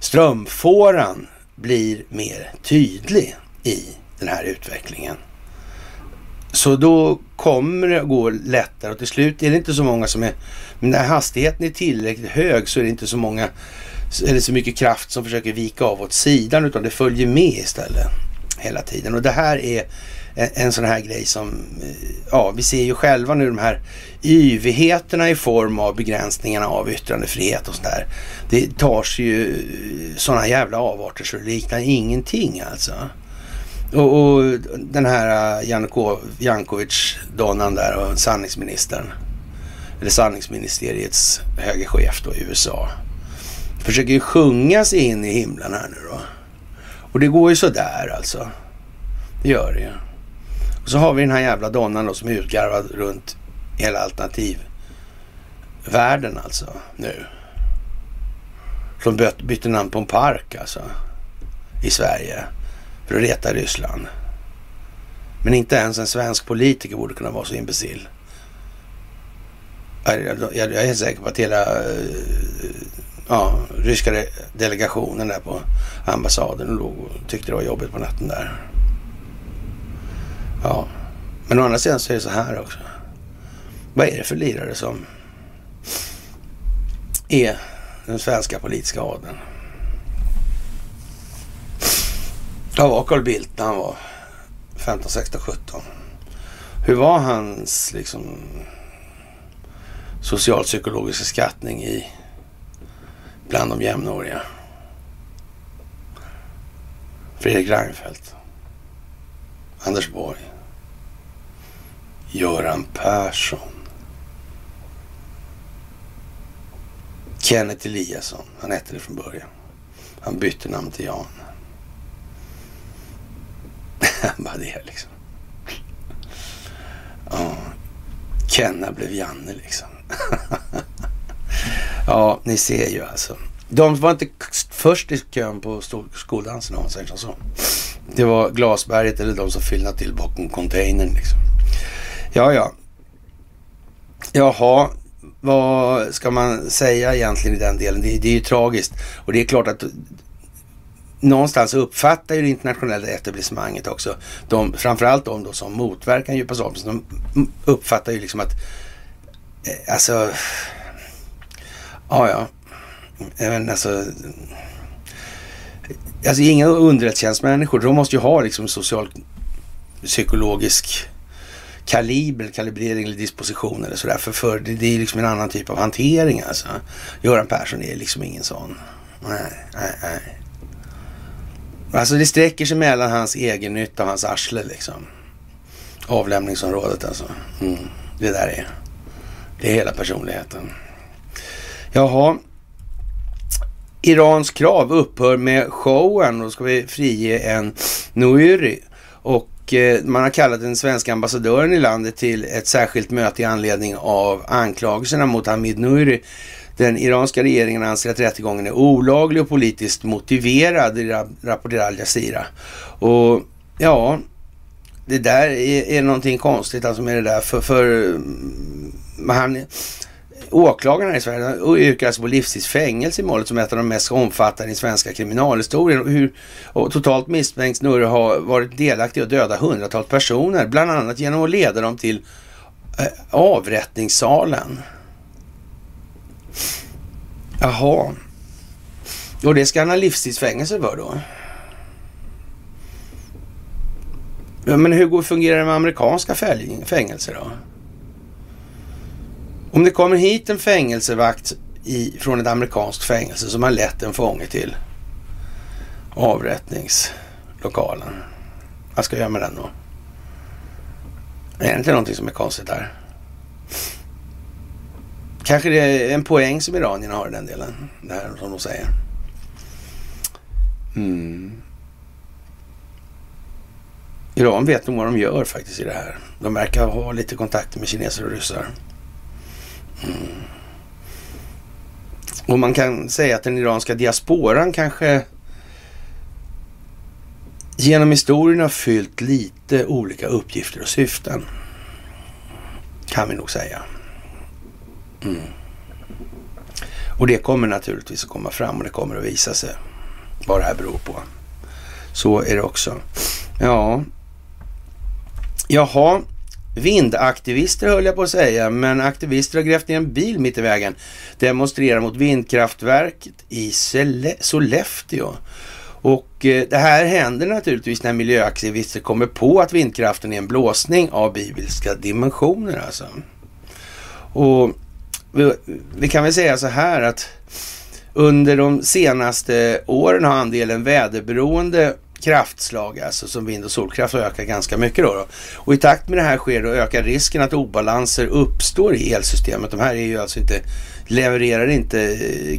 strömfåran blir mer tydlig i den här utvecklingen. Så då kommer det gå lättare och till slut är det inte så många som är... Men när hastigheten är tillräckligt hög så är det inte så många eller så mycket kraft som försöker vika av åt sidan utan det följer med istället hela tiden. Och det här är en, en sån här grej som, eh, ja vi ser ju själva nu de här yvigheterna i form av begränsningarna av yttrandefrihet och sådär. Det tar sig ju eh, sådana jävla avarter så det liknar ingenting alltså. Och, och den här eh, Janko, Jankovic-donnan där och sanningsministern, eller sanningsministeriets höge chef då i USA, försöker ju sjunga sig in i himlen här nu då. Och det går ju sådär alltså. Det gör det ju. Och så har vi den här jävla donnan då som är utgarvad runt hela alternativvärlden alltså nu. Som bytte namn på en park alltså i Sverige för att reta Ryssland. Men inte ens en svensk politiker borde kunna vara så imbecill. Jag, jag är säker på att hela eh, ja, ryska delegationen där på ambassaden låg och tyckte det var jobbigt på natten där. Ja, men å andra sidan så är det så här också. Vad är det för lirare som är den svenska politiska adeln? Vad var Carl Bildt när han var 15, 16, 17? Hur var hans liksom socialpsykologiska skattning i bland de jämnåriga? Fredrik Reinfeldt. Anders Borg. Göran Persson. Kenneth Eliasson. Han hette det från början. Han bytte namn till Jan. [laughs] Bara det liksom. Ja. Kenna blev Janne liksom. [laughs] ja, ni ser ju alltså. De var inte först i kön på skoldansen om man säger så. Det var Glasberget eller de som fyllde till bakom containern liksom. Ja, ja. Jaha, vad ska man säga egentligen i den delen? Det, det är ju tragiskt. Och det är klart att någonstans uppfattar ju det internationella etablissemanget också, de, framförallt de då som motverkar djupa sorgen, de uppfattar ju liksom att, eh, alltså, ja ja, men alltså, alltså inga underrättelsetjänstmänniskor, de måste ju ha liksom social psykologisk kaliber, kalibrering eller disposition eller sådär. För, för det, det är liksom en annan typ av hantering alltså. Göran Persson är liksom ingen sån. Nej, nej, nej. Alltså det sträcker sig mellan hans egen nytta och hans arsle liksom. Avlämningsområdet alltså. Mm, det där är. Det är hela personligheten. Jaha. Irans krav upphör med showen. Då ska vi frige en Nouri. Och eh, man har kallat den svenska ambassadören i landet till ett särskilt möte i anledning av anklagelserna mot Hamid Nouri den iranska regeringen anser att rättegången är olaglig och politiskt motiverad, rapporterar Al Jazeera. Och ja, det där är, är någonting konstigt alltså med det där för, för mm, han, åklagarna i Sverige yrkar alltså på livstidsfängelse i målet som ett av de mest omfattande i svenska kriminalhistorien. Hur, och totalt misstänks Nurre ha varit delaktig och döda hundratals personer, bland annat genom att leda dem till eh, avrättningssalen. Jaha. Och det ska han ha livstidsfängelse för då? Ja, men hur fungerar det med amerikanska fängelser då? Om det kommer hit en fängelsevakt i, från ett amerikanskt fängelse som har lett en fånge till avrättningslokalen. Vad ska jag göra med den då? Är det inte någonting som är konstigt där? Kanske det är en poäng som iranierna har i den delen. Det här som de säger. Mm. Iran vet nog vad de gör faktiskt i det här. De verkar ha lite kontakter med kineser och ryssar. Och man kan säga att den iranska diasporan kanske genom historien har fyllt lite olika uppgifter och syften. Kan vi nog säga. Mm. Och det kommer naturligtvis att komma fram och det kommer att visa sig vad det här beror på. Så är det också. Ja, jaha. Vindaktivister höll jag på att säga, men aktivister har grävt ner en bil mitt i vägen. Demonstrerar mot vindkraftverket i Sollefteå. Och eh, det här händer naturligtvis när miljöaktivister kommer på att vindkraften är en blåsning av bibliska dimensioner alltså. Och vi, vi kan väl säga så här att under de senaste åren har andelen väderberoende kraftslag, alltså som vind och solkraft, har ökat ganska mycket. Då, då, Och i takt med det här sker då ökar risken att obalanser uppstår i elsystemet. De här är ju alltså inte levererar inte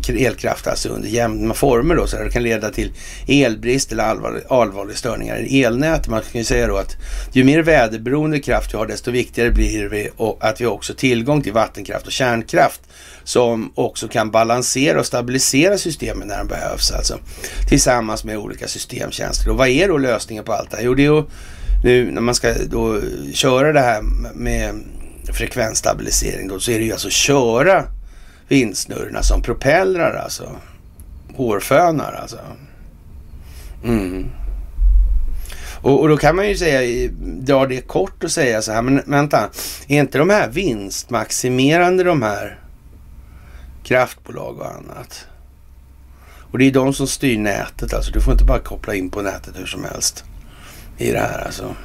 eh, elkraft alltså under jämna former då, så det kan leda till elbrist eller allvarliga, allvarliga störningar i elnätet. Man kan ju säga då att ju mer väderberoende kraft vi har, desto viktigare blir det att vi också har tillgång till vattenkraft och kärnkraft som också kan balansera och stabilisera systemen när de behövs alltså. Tillsammans med olika systemtjänster. Och vad är då lösningen på allt det här? Jo, det är ju nu när man ska då köra det här med frekvensstabilisering då, så är det ju alltså köra vindsnurrorna som propellrar alltså. Hårfönar alltså. Mm. Och, och, då kan man ju säga, dra det kort och säga så här, men vänta, är inte de här vinstmaximerande de här kraftbolag och annat? Och det är de som styr nätet alltså. Du får inte bara koppla in på nätet hur som helst i det här alltså.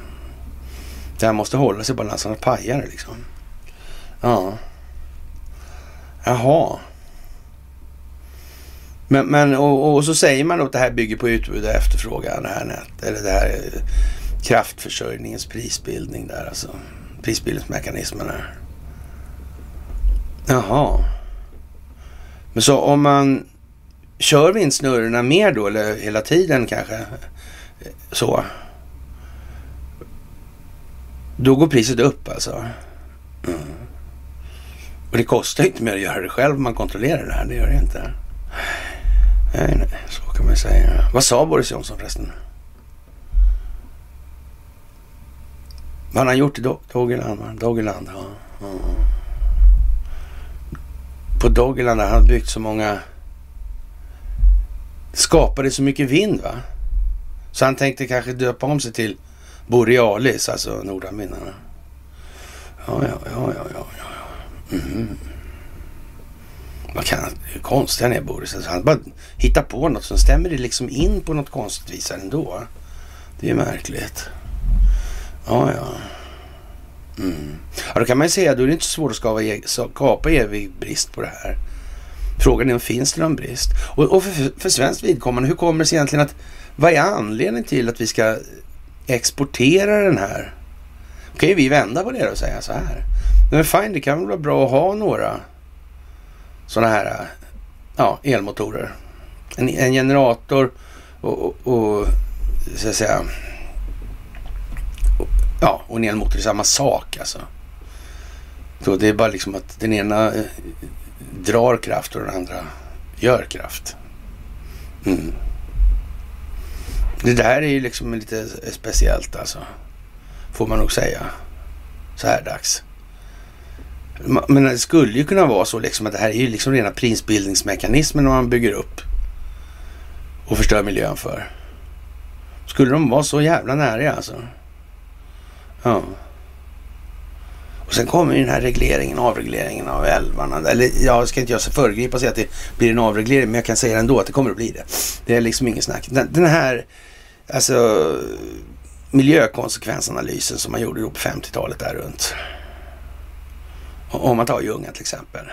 Det här måste hålla sig balansen pajar liksom. Ja. Jaha. Men, men och, och, så säger man då att det här bygger på utbud och efterfrågan, det här nät, eller det här eh, kraftförsörjningens prisbildning där alltså. Prisbildningsmekanismerna. Jaha. Men så om man kör vindsnurrorna mer då, eller hela tiden kanske, eh, så. Då går priset upp alltså. Mm. Och det kostar inte mer att göra det själv om man kontrollerar det här. Det gör det inte. Nej, nej, så kan man säga. Vad sa Boris Johnson förresten? Vad har han gjort i Doggerland? Doggerland, ja. ja. På Doggerland har han byggt så många... Skapade så mycket vind va? Så han tänkte kanske döpa om sig till Borealis, alltså nordanvindarna. Ja, ja, ja, ja, ja. ja. Mm. Vad kan, hur konstig han är Boris. Alltså, han bara hittar på något som stämmer det liksom in på något konstigt vis ändå. Det är märkligt. Ja, ja. Mm. Ja, då kan man ju säga, då är det inte så svårt att skapa, e- skapa evig brist på det här. Frågan är om finns det någon brist? Och, och för, för svenskt vidkommande, hur kommer det sig egentligen att, vad är anledningen till att vi ska exportera den här? Då kan ju vi vända på det och säga så här. Men fine, det kan väl vara bra att ha några sådana här ja, elmotorer. En, en generator och, och, och, så att säga och, ja, och en elmotor är samma sak alltså. Så det är bara liksom att den ena eh, drar kraft och den andra gör kraft. Mm. Det där är ju liksom lite speciellt alltså. Får man nog säga. Så här dags. Men det skulle ju kunna vara så liksom att det här är ju liksom rena prisbildningsmekanismen man bygger upp och förstör miljön för. Skulle de vara så jävla nära alltså? Ja. Och sen kommer ju den här regleringen, avregleringen av älvarna. Eller jag ska inte göra föregripa och säga att det blir en avreglering, men jag kan säga ändå att det kommer att bli det. Det är liksom ingen snack. Den, den här, alltså miljökonsekvensanalysen som man gjorde då på 50-talet där runt. Om man tar Ljungan till exempel.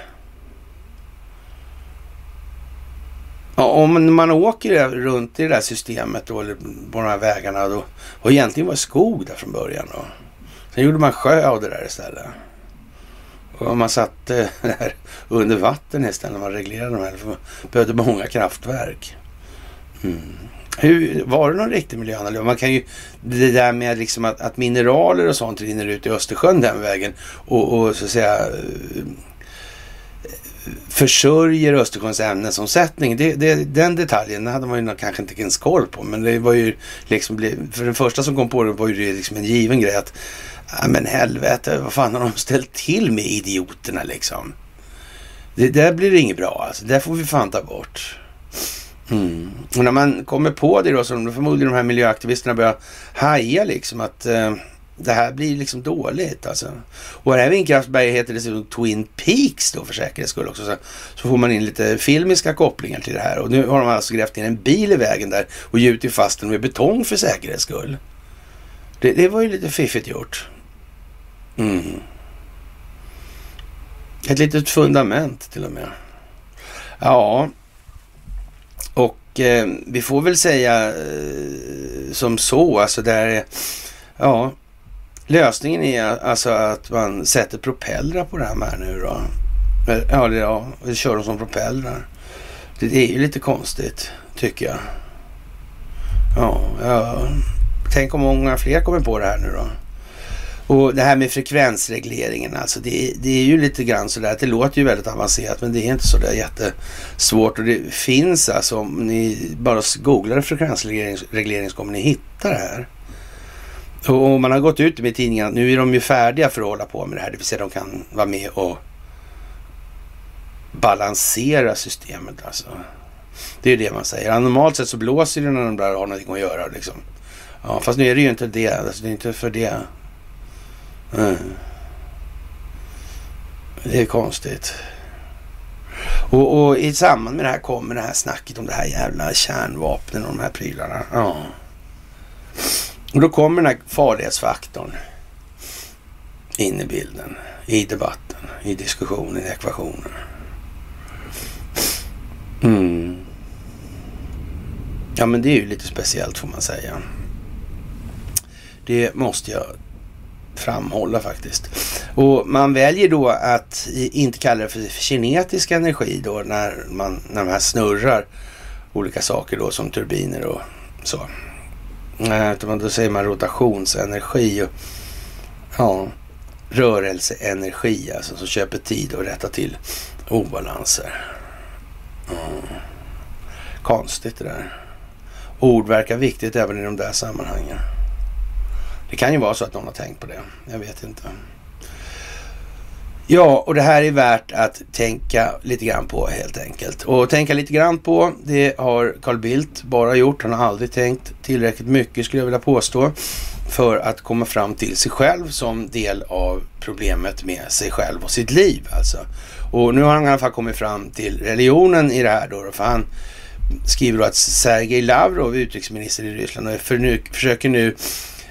Ja, om man åker runt i det där systemet då, eller på de här vägarna då, och egentligen var skog där från början då. Sen gjorde man sjö av det där istället. Och man satte [laughs] det här under vatten istället när man reglerade de här. För behövde många kraftverk. Mm. Hur, var det någon riktig miljöanalys? Man kan ju, det där med liksom att, att, mineraler och sånt rinner ut i Östersjön den vägen och, och så att säga eh, försörjer Östersjöns ämnesomsättning. Det, det, den detaljen hade man ju kanske inte ens koll på. Men det var ju liksom, för den första som kom på det var ju det liksom en given grej att, ja men helvete, vad fan har de ställt till med idioterna liksom? Det där blir inget bra alltså. Det får vi fan ta bort. Mm. Och när man kommer på det då, så förmodligen de här miljöaktivisterna börjar haja liksom att eh, det här blir liksom dåligt alltså. Och det här vindkraftberget heter dessutom Twin Peaks då för säkerhets skull också. Så, så, får man in lite filmiska kopplingar till det här. Och nu har de alltså grävt ner en bil i vägen där och gjutit fast den med betong för säkerhets skull. Det, det var ju lite fiffigt gjort. Mm. Ett litet fundament till och med. Ja, och eh, vi får väl säga eh, som så, alltså där, ja, lösningen är alltså att man sätter propellrar på det här med nu då. Eh, ja, det, ja, vi kör dem som propellrar. Det, det är ju lite konstigt, tycker jag. Ja, ja, tänk om många fler kommer på det här nu då. Och det här med frekvensregleringen, alltså det, det är ju lite grann sådär att det låter ju väldigt avancerat men det är inte sådär jättesvårt och det finns alltså om ni bara googlar frekvensreglering så kommer ni hitta det här. Och man har gått ut med tidningarna nu är de ju färdiga för att hålla på med det här, det vill säga de kan vara med och balansera systemet alltså. Det är ju det man säger. Normalt sett så blåser det när de där har någonting att göra liksom. Ja, fast nu är det ju inte det. Alltså, det är inte för det Mm. Det är konstigt. Och, och, i samband med det här kommer det här snacket om det här jävla kärnvapnen och de här prylarna. Ja. Och då kommer den här farlighetsfaktorn in i bilden, i debatten, i diskussionen, i ekvationen. Mm. Ja, men det är ju lite speciellt får man säga. Det måste jag framhålla faktiskt. Och man väljer då att inte kalla det för kinetisk energi då när, man, när de här snurrar olika saker då som turbiner och så. Eh, utan då säger man rotationsenergi och ja, rörelseenergi alltså som köper tid och rättar till obalanser. Mm. Konstigt det där. Ord verkar viktigt även i de där sammanhangen. Det kan ju vara så att någon har tänkt på det. Jag vet inte. Ja, och det här är värt att tänka lite grann på helt enkelt. Och tänka lite grann på, det har Carl Bildt bara gjort. Han har aldrig tänkt tillräckligt mycket skulle jag vilja påstå för att komma fram till sig själv som del av problemet med sig själv och sitt liv alltså. Och nu har han i alla fall kommit fram till religionen i det här då, för han skriver då att Sergej Lavrov, utrikesminister i Ryssland, och för nu, försöker nu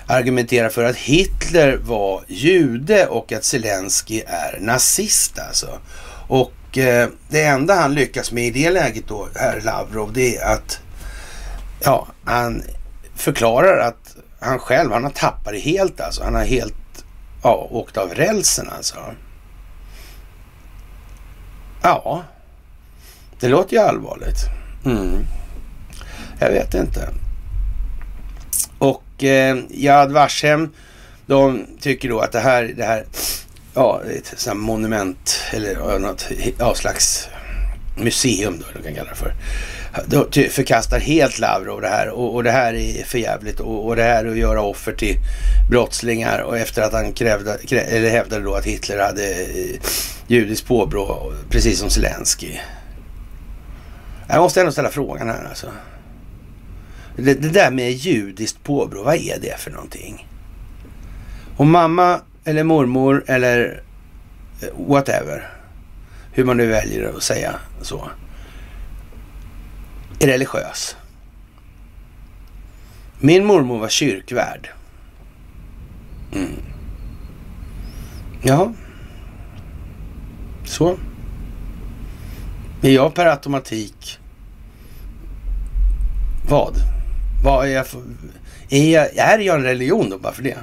argumenterar för att Hitler var jude och att Zelensky är nazist alltså. Och eh, det enda han lyckas med i det läget då, herr Lavrov, det är att ja, han förklarar att han själv, han har tappat det helt alltså. Han har helt ja, åkt av rälsen alltså. Ja, det låter ju allvarligt. Mm. Jag vet inte. Och eh, Jad Vashem, de tycker då att det här, det här ja, ett sånt monument eller något ja, slags museum då, de kan kalla det för. De förkastar helt Lavrov det här och, och det här är för jävligt och, och det här att göra offer till brottslingar och efter att han krävde, kräv, eller hävdade då att Hitler hade eh, judiskt påbrå precis som Zelensky. Jag måste ändå ställa frågan här alltså. Det, det där med judiskt påbrå, vad är det för någonting? Om mamma eller mormor eller eh, whatever, hur man nu väljer att säga så, är religiös. Min mormor var kyrkvärd. Mm. Ja. Så. Är jag per automatik vad? Vad är jag för... Är jag, är jag en religion då bara för det?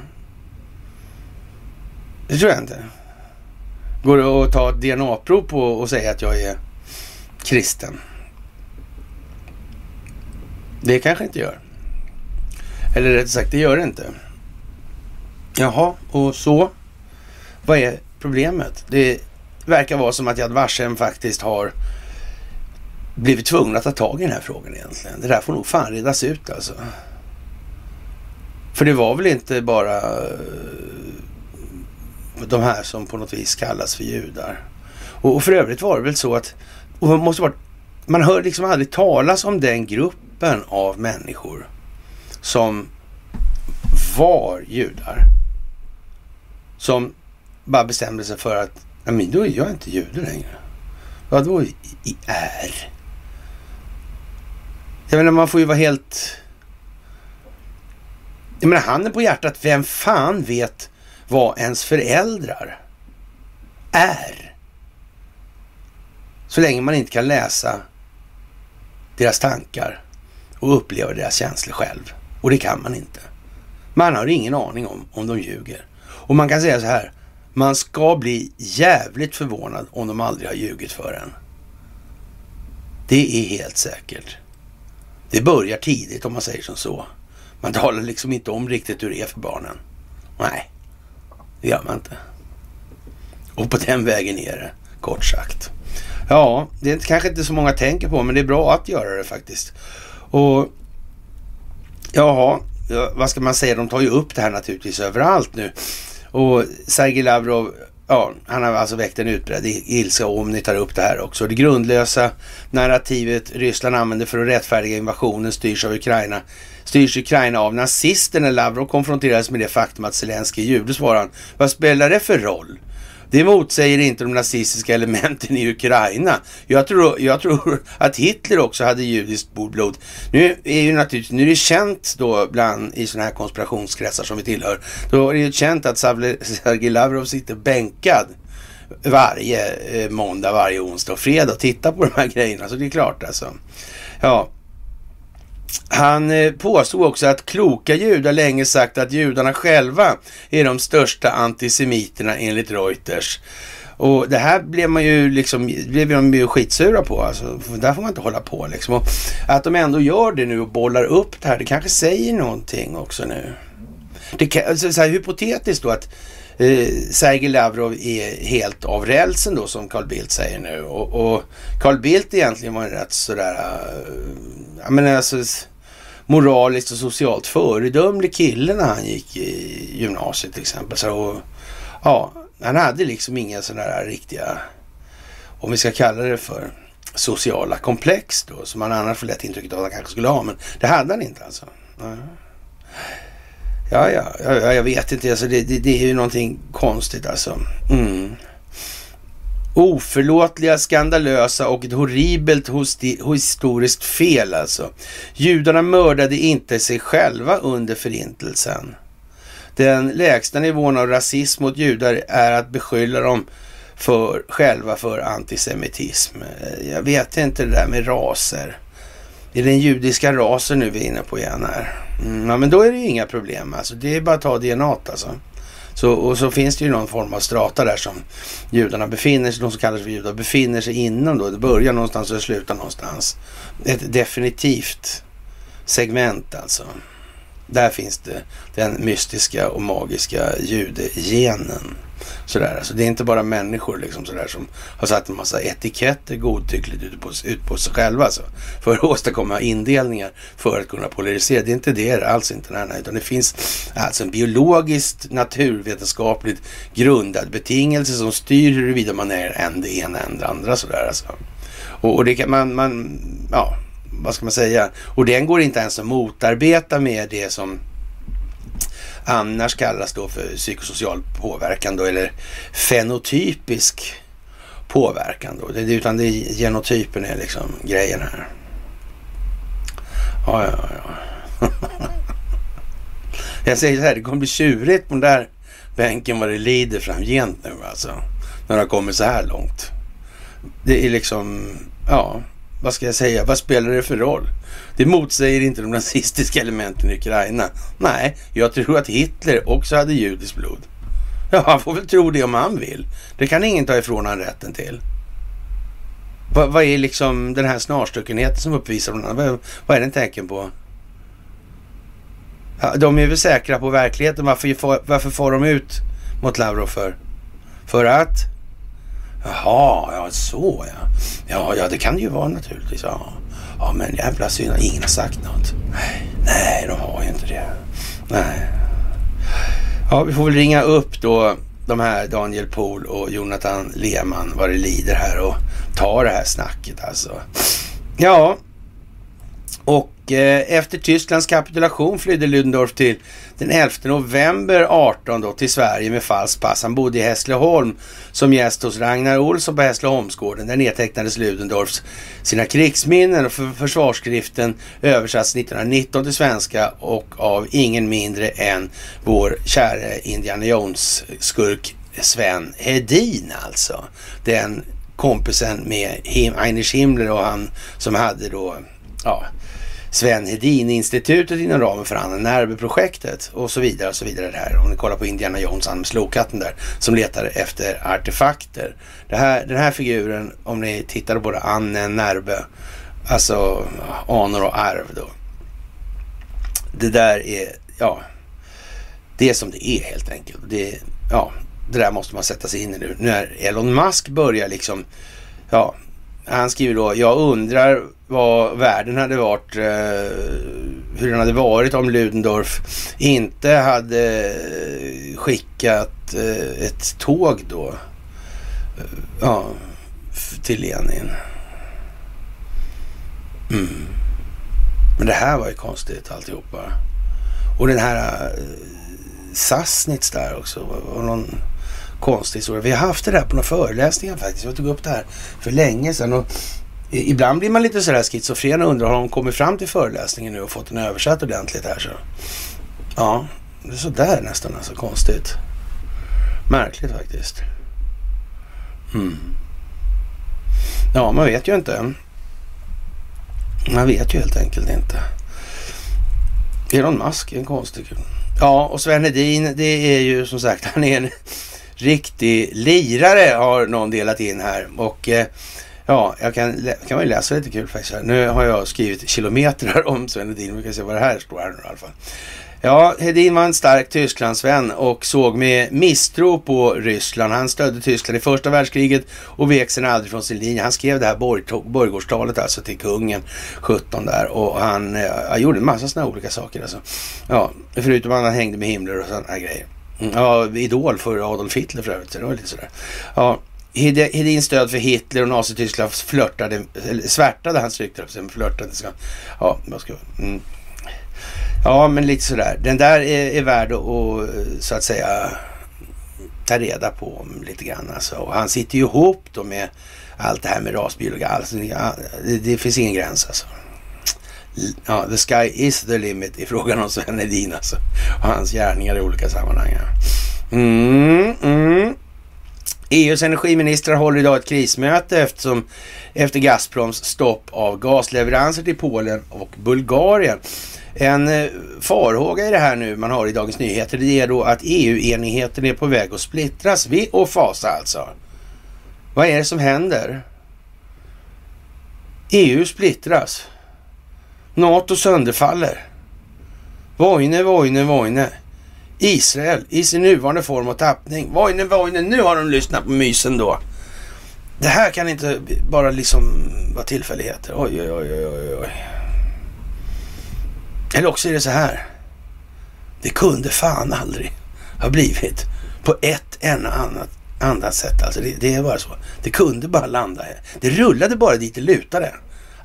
Det tror jag inte. Går det att ta ett DNA-prov på och säga att jag är kristen? Det kanske inte gör. Eller rätt sagt, det gör det inte. Jaha, och så? Vad är problemet? Det verkar vara som att Yad Vashem faktiskt har blivit tvungna att ta tag i den här frågan egentligen. Det där får nog fan redas ut alltså. För det var väl inte bara eh, de här som på något vis kallas för judar. Och, och för övrigt var det väl så att man, måste vara, man hör liksom aldrig talas om den gruppen av människor som var judar. Som bara bestämde sig för att, nej men då är jag inte jude längre. Vadå i är? Jag menar man får ju vara helt... Jag menar handen på hjärtat, vem fan vet vad ens föräldrar är? Så länge man inte kan läsa deras tankar och uppleva deras känslor själv. Och det kan man inte. Man har ingen aning om om de ljuger. Och man kan säga så här. Man ska bli jävligt förvånad om de aldrig har ljugit för en. Det är helt säkert. Det börjar tidigt om man säger som så. Man talar liksom inte om riktigt hur det är för barnen. Nej, det gör man inte. Och på den vägen är det, kort sagt. Ja, det är kanske inte så många tänker på, men det är bra att göra det faktiskt. Och jaha, vad ska man säga? De tar ju upp det här naturligtvis överallt nu. Och Sergej Lavrov, ja, han har alltså väckt en utbredd ilska om ni tar upp det här också. Det grundlösa narrativet Ryssland använder för att rättfärdiga invasionen styrs av Ukraina styrs Ukraina av nazister när Lavrov konfronterades med det faktum att Zelenskyj är jude, svarar han. Vad spelar det för roll? Det motsäger inte de nazistiska elementen i Ukraina. Jag tror, jag tror att Hitler också hade judiskt blod. Nu är ju naturligtvis, nu är det känt då bland i sådana här konspirationskretsar som vi tillhör. Då är det ju känt att Sergej Lavrov sitter bänkad varje eh, måndag, varje onsdag och fredag och tittar på de här grejerna. Så det är klart alltså. Ja, han eh, påstod också att kloka judar länge sagt att judarna själva är de största antisemiterna enligt Reuters. Och det här blev man ju liksom, blev de ju skitsura på. Alltså, där får man inte hålla på liksom. Och att de ändå gör det nu och bollar upp det här, det kanske säger någonting också nu. Det kan, alltså, så här, hypotetiskt då att eh, Sergej Lavrov är helt av rälsen då som Carl Bildt säger nu. Och, och Carl Bildt egentligen var en rätt sådär, eh, uh, jag menar alltså moraliskt och socialt föredömlig kille när han gick i gymnasiet till exempel. Så, och, ja, han hade liksom inga sådana där riktiga, om vi ska kalla det för sociala komplex då, som man annars får lätt intrycket av att han kanske skulle ha. Men det hade han inte alltså. Ja, ja, ja, jag vet inte. Alltså, det, det, det är ju någonting konstigt alltså. Mm. Oförlåtliga, skandalösa och ett horribelt historiskt fel alltså. Judarna mördade inte sig själva under förintelsen. Den lägsta nivån av rasism mot judar är att beskylla dem för, själva för antisemitism. Eh, jag vet inte det där med raser. Det är den judiska rasen nu vi är inne på igen här. Mm, ja, men då är det ju inga problem alltså. Det är bara att ta DNA alltså. Så, och så finns det ju någon form av strata där som judarna befinner sig, de som kallas för judar, befinner sig inom då. Det börjar någonstans och det slutar någonstans. Ett definitivt segment alltså. Där finns det den mystiska och magiska judegenen. Sådär. Alltså, det är inte bara människor liksom sådär, som har satt en massa etiketter godtyckligt ut på, ut på sig själva alltså, för att [laughs] åstadkomma indelningar för att kunna polarisera. Det är inte det alls inte. det utan det finns alltså en biologiskt naturvetenskapligt grundad betingelse som styr huruvida man är en det ena än det andra. Sådär, alltså. och, och det kan man, man, ja, vad ska man säga? Och den går inte ens att motarbeta med det som annars kallas då för psykosocial påverkan då, eller fenotypisk påverkan då. Det, utan det är genotypen är liksom grejen här. Ja, ja, ja. [laughs] Jag säger så här, det kommer bli tjurigt på den där bänken vad det lider framgent nu alltså. När det har kommit så här långt. Det är liksom, ja, vad ska jag säga, vad spelar det för roll? Det motsäger inte de nazistiska elementen i Ukraina. Nej, jag tror att Hitler också hade judiskt blod. Ja, han får väl tro det om han vill. Det kan ingen ta ifrån han rätten till. Vad, vad är liksom den här snarstuckenheten som uppvisar honom? Vad, vad är den tecken på? Ja, de är väl säkra på verkligheten. Varför, varför får de ut mot Lavrov för? För att Jaha, ja så ja. Ja, ja det kan det ju vara naturligtvis. Ja, ja men jävla synd ingen har sagt något. Nej, de har ju inte det. Nej. Ja, vi får väl ringa upp då de här Daniel Pohl och Jonathan Lehmann vad det lider här och ta det här snacket alltså. Ja, och Eh, efter Tysklands kapitulation flydde Ludendorff till den 11 november 18 då till Sverige med falskt pass. Han bodde i Hässleholm som gäst hos Ragnar Olsson på Hässleholmsgården. Där nedtecknades Ludendorffs sina krigsminnen och försvarsskriften översatts 1919 till svenska och av ingen mindre än vår käre Indiana Jones-skurk Sven Hedin alltså. Den kompisen med Heinrich Himmler och han som hade då, ja, Sven Hedin-institutet inom ramen för Anna Närbe-projektet och så vidare och så vidare. Där. Om ni kollar på Indiana Jones, han med slokatten där, som letar efter artefakter. Det här, den här figuren, om ni tittar på det, Anne Närbe, alltså anor och arv då. Det där är, ja, det är som det är helt enkelt. Det, ja, det där måste man sätta sig in i nu. När Elon Musk börjar liksom, ja, han skriver då, jag undrar vad världen hade varit, eh, hur den hade varit om Ludendorff inte hade skickat eh, ett tåg då, eh, ja, till Lenin. Mm. Men det här var ju konstigt alltihopa. Och den här eh, Sassnitz där också. Var någon konstig historia. Vi har haft det där på några föreläsningar faktiskt. Jag tog upp det här för länge sedan. Och ibland blir man lite sådär schizofren och undrar har de kommit fram till föreläsningen nu och fått den översatt ordentligt här så. Ja, det är sådär nästan alltså konstigt. Märkligt faktiskt. Mm. Ja, man vet ju inte. Man vet ju helt enkelt inte. Elon Musk är en konstig kul. Ja, och Sven Hedin, det är ju som sagt, [laughs] han är en riktig lirare har någon delat in här. Och eh, ja, jag kan, kan man läsa lite kul faktiskt. Nu har jag skrivit kilometrar om Sven Hedin. Vi kan se vad det här står här nu i alla fall. Ja, Hedin var en stark Tysklandsvän och såg med misstro på Ryssland. Han stödde Tyskland i första världskriget och vek sen aldrig från sin linje. Han skrev det här borggårdstalet alltså till kungen 17 där och han, eh, ja, gjorde en massa sådana olika saker alltså. Ja, förutom att han hängde med Himmler och sådana grejer. Mm, ja, idol för Adolf Hitler för övrigt. det var lite sådär. Ja, Hedins stöd för Hitler och Nazityskland flörtade, eller svärtade hans rykte, flörtade. Ska, ja, vad ska, mm. ja, men lite sådär. Den där är, är värd att, eh, så att säga, ta reda på lite grann. Alltså. Och han sitter ju ihop då med allt det här med rasbiologi. Alltså, det, det finns ingen gräns alltså ja, the sky is the limit i frågan om Sven Hedin alltså. Och hans gärningar i olika sammanhang. Mm, mm. EUs energiministrar håller idag ett krismöte eftersom efter Gazproms stopp av gasleveranser till Polen och Bulgarien. En eh, farhåga i det här nu man har i Dagens Nyheter det är då att EU-enigheten är på väg att splittras. Vi och fasa alltså. Vad är det som händer? EU splittras. NATO sönderfaller. Vojne, Vojne, Vojne. Israel i sin nuvarande form och tappning. Vojne, Vojne, nu har de lyssnat på mysen då. Det här kan inte bara liksom vara tillfälligheter. Oj, oj, oj, oj, oj. Eller också är det så här. Det kunde fan aldrig ha blivit på ett enda annat, annat sätt. Alltså det, det är bara så. Det kunde bara landa här. Det rullade bara dit det lutade.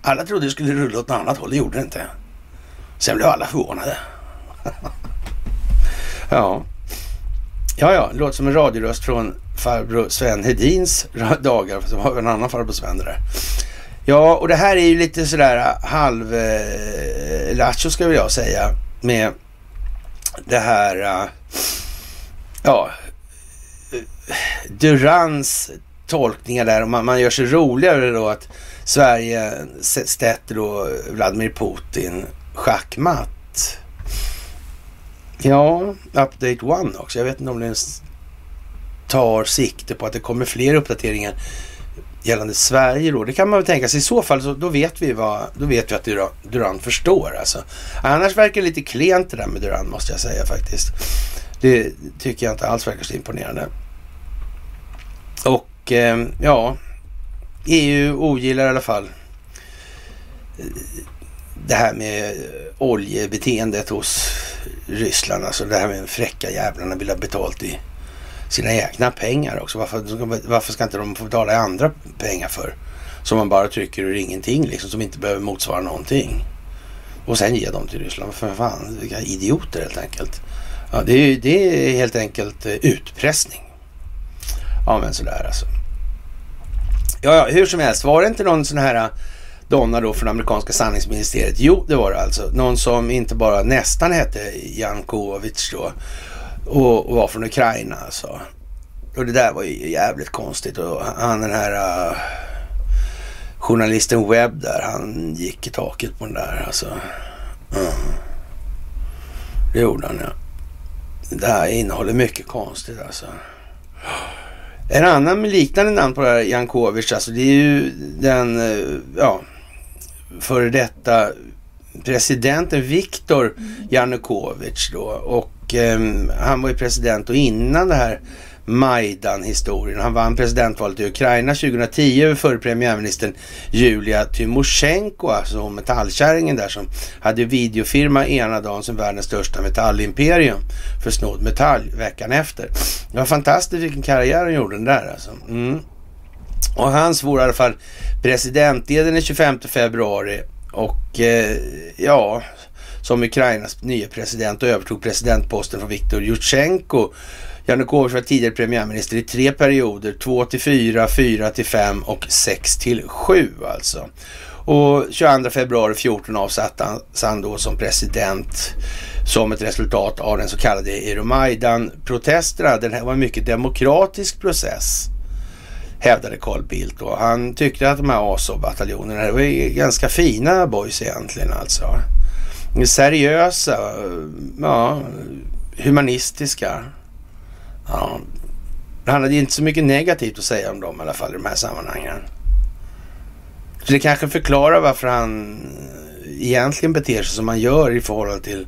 Alla trodde det skulle rulla åt något annat håll, det gjorde det inte. Sen blev alla förvånade. [laughs] ja. Ja, ja, det låter som en radioröst från farbror Sven Hedins dagar. Som har en annan farbror Sven där. Ja, och det här är ju lite sådär eh, halv eh, lattjo ska jag säga. Med det här, eh, ja, eh, Durans tolkningar där. Och man, man gör sig roligare då att Sverige sätter då Vladimir Putin schackmatt. Ja, Update One också. Jag vet inte om den tar sikte på att det kommer fler uppdateringar gällande Sverige då. Det kan man väl tänka sig. I så fall så då vet vi vad, då vet vi att Duran förstår alltså. Annars verkar det lite klent det där med Duran måste jag säga faktiskt. Det tycker jag inte alls verkar så imponerande. Och eh, ja, EU ogillar i alla fall eh, det här med oljebeteendet hos Ryssland. Alltså det här med fräcka jävlarna vill ha betalt i sina egna pengar också. Varför, varför ska inte de få betala i andra pengar för? Som man bara trycker ur ingenting liksom, som inte behöver motsvara någonting. Och sen ge dem till Ryssland. För fan, vilka idioter helt enkelt. Ja, det, är, det är helt enkelt eh, utpressning. Ja, men sådär alltså. Ja, ja, hur som helst. Var det inte någon sån här donna då från amerikanska sanningsministeriet? Jo, det var det alltså. Någon som inte bara nästan hette Jankovic då och, och var från Ukraina alltså. Och det där var ju jävligt konstigt och han den här uh, journalisten Webb där, han gick i taket på den där alltså. Mm. Det gjorde han ja. Det här innehåller mycket konstigt alltså. En annan med liknande namn på det här Jankovic, alltså det är ju den, uh, ja, före detta presidenten Viktor Janukovic då. Och eh, han var ju president och innan det här Majdan-historien. Han vann presidentvalet i Ukraina 2010 över förre premiärministern Julia Tymosjenko, alltså hon metallkärringen där som hade videofirma ena dagen som världens största metallimperium för snodd metall veckan efter. Det var fantastiskt vilken karriär hon gjorde den där alltså. Mm. Och han svor i alla fall presidenteden den 25 februari och eh, ja, som Ukrainas nya president och övertog presidentposten från Viktor Jutjenko. Janukovic var tidigare premiärminister i tre perioder, 2 till 4, 4 till 5 och 6 till 7 alltså. Och 22 februari 14 avsattes han då som president som ett resultat av den så kallade Euromaidan-protesterna. Det här var en mycket demokratisk process hävdade Carl Bildt. Och han tyckte att de här ASO-bataljonerna det var ganska fina boys egentligen alltså. Seriösa, ja, humanistiska. Ja, han hade inte så mycket negativt att säga om dem i alla fall i de här sammanhangen. Så det kanske förklarar varför han egentligen beter sig som han gör i förhållande till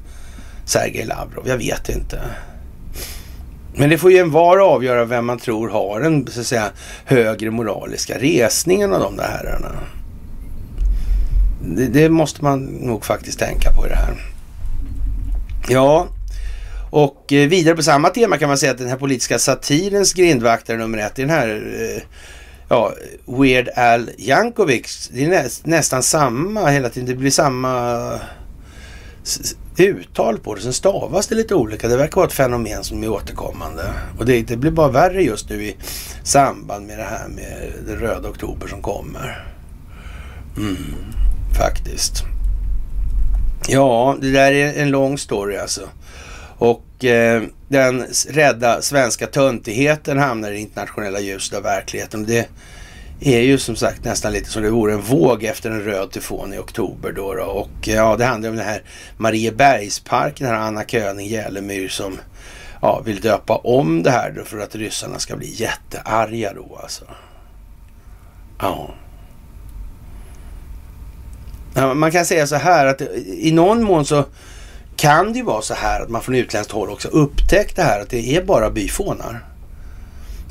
Sergej Lavrov. Jag vet inte. Men det får ju en var avgöra vem man tror har den så att säga, högre moraliska resningen av de där herrarna. Det, det, måste man nog faktiskt tänka på i det här. Ja, och eh, vidare på samma tema kan man säga att den här politiska satirens grindvaktare nummer ett, den här eh, ja, Weird Al Jankovic, det är nä, nästan samma hela tiden. Det blir samma uttal på det. Sen stavas det lite olika. Det verkar vara ett fenomen som är återkommande. Och det, det blir bara värre just nu i samband med det här med den röda oktober som kommer. Mm, faktiskt. Ja, det där är en lång story alltså. Och eh, den rädda svenska töntigheten hamnar i internationella ljuset av verkligheten. Det är ju som sagt nästan lite som det vore en våg efter en röd tyfon i oktober då. då. Och eh, ja, det handlar om den här Mariebergsparken, den här Anna König Jälemyr som ja, vill döpa om det här då för att ryssarna ska bli jättearga då alltså. Ja. ja. Man kan säga så här att eh, i någon mån så kan det ju vara så här att man från utländskt håll också upptäckt det här att det är bara byfånar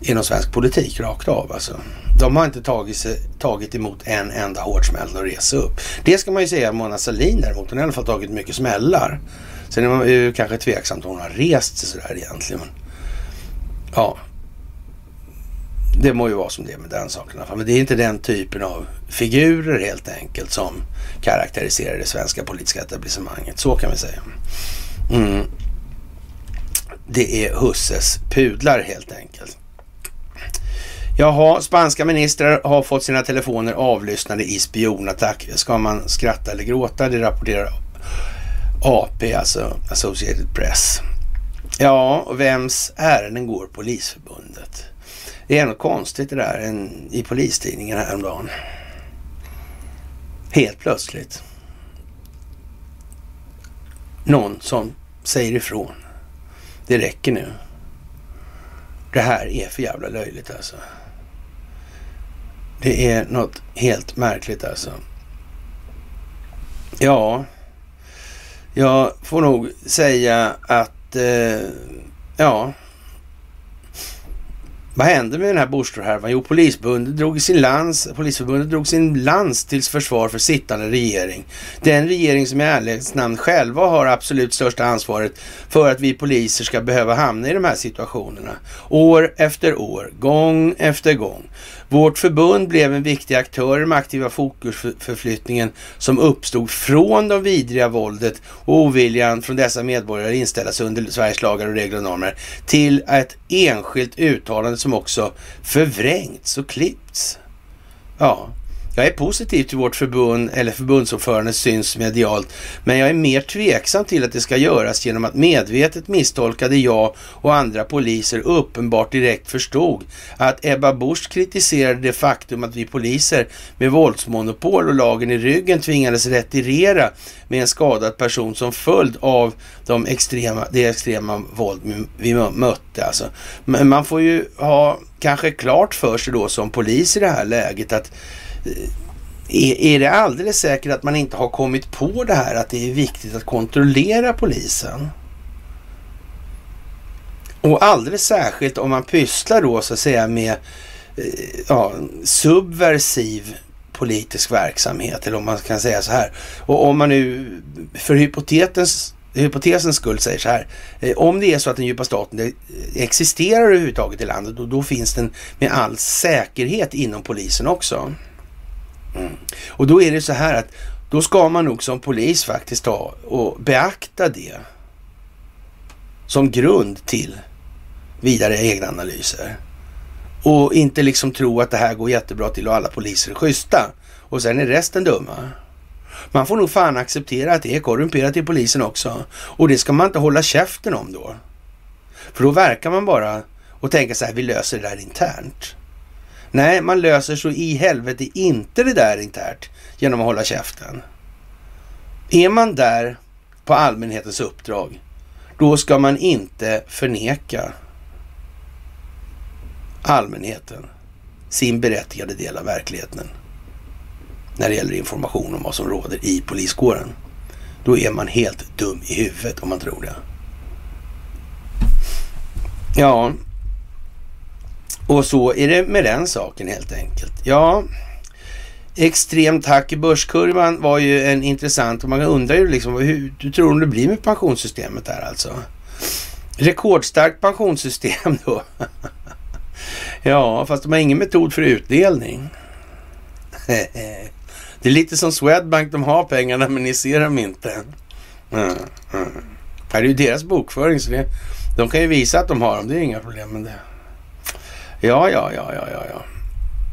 inom svensk politik rakt av alltså. De har inte tagit, sig, tagit emot en enda hårdsmäll och resa upp. Det ska man ju säga Mona Sahlin däremot. Hon har i alla fall tagit mycket smällar. Sen är man ju kanske tveksamt om hon har rest sig sådär egentligen. Men, ja, det må ju vara som det är med den saken. Men det är inte den typen av figurer helt enkelt som karaktäriserar det svenska politiska etablissemanget. Så kan vi säga. Mm. Det är husses pudlar helt enkelt. Jaha, spanska ministrar har fått sina telefoner avlyssnade i spionattack. Ska man skratta eller gråta? Det rapporterar AP, alltså Associated Press. Ja, och vems ärenden går Polisförbundet? Det är något konstigt det där en, i Polistidningen häromdagen. Helt plötsligt. Någon som säger ifrån. Det räcker nu. Det här är för jävla löjligt alltså. Det är något helt märkligt alltså. Ja, jag får nog säga att eh, ja, Vad hände med den här Borströhärvan? Jo, polisförbundet drog, sin lans, polisförbundet drog sin lans till försvar för sittande regering. Den regering som i ärlighetens namn själva har absolut största ansvaret för att vi poliser ska behöva hamna i de här situationerna. År efter år, gång efter gång. Vårt förbund blev en viktig aktör i den aktiva fokusförflyttningen som uppstod från de vidriga våldet och oviljan från dessa medborgare att inställa sig under Sveriges lagar och regler och normer till ett enskilt uttalande som också förvrängts och klippts. Ja, jag är positiv till vårt förbund eller förbundsordförande syns medialt, men jag är mer tveksam till att det ska göras genom att medvetet misstolkade jag och andra poliser uppenbart direkt förstod att Ebba Busch kritiserade det faktum att vi poliser med våldsmonopol och lagen i ryggen tvingades retirera med en skadad person som följd av de extrema, det extrema våld vi mötte. Alltså. Men man får ju ha kanske klart för sig då som polis i det här läget att är, är det alldeles säkert att man inte har kommit på det här att det är viktigt att kontrollera polisen? Och alldeles särskilt om man pysslar då så att säga med eh, ja, subversiv politisk verksamhet eller om man kan säga så här. Och om man nu för hypotetens, hypotesens skull säger så här. Eh, om det är så att den djupa staten existerar överhuvudtaget i landet då, då finns den med all säkerhet inom polisen också. Mm. Och då är det så här att då ska man nog som polis faktiskt ta och beakta det som grund till vidare egna analyser. Och inte liksom tro att det här går jättebra till och alla poliser är schyssta och sen är resten dumma. Man får nog fan acceptera att det är korrumperat i polisen också. Och det ska man inte hålla käften om då. För då verkar man bara och tänka så här, vi löser det där internt. Nej, man löser så i helvete inte det där internt genom att hålla käften. Är man där på allmänhetens uppdrag, då ska man inte förneka allmänheten sin berättigade del av verkligheten när det gäller information om vad som råder i poliskåren. Då är man helt dum i huvudet om man tror det. Ja, och så är det med den saken helt enkelt. Ja, extremt hack i börskurvan var ju en intressant och man undrar ju liksom hur du tror det blir med pensionssystemet där alltså. Rekordstarkt pensionssystem då. [laughs] ja, fast de har ingen metod för utdelning. [laughs] det är lite som Swedbank, de har pengarna men ni ser dem inte. Mm, mm. Det är ju deras bokföring så det, de kan ju visa att de har dem, det är inga problem med det. Ja, ja, ja, ja, ja, ja.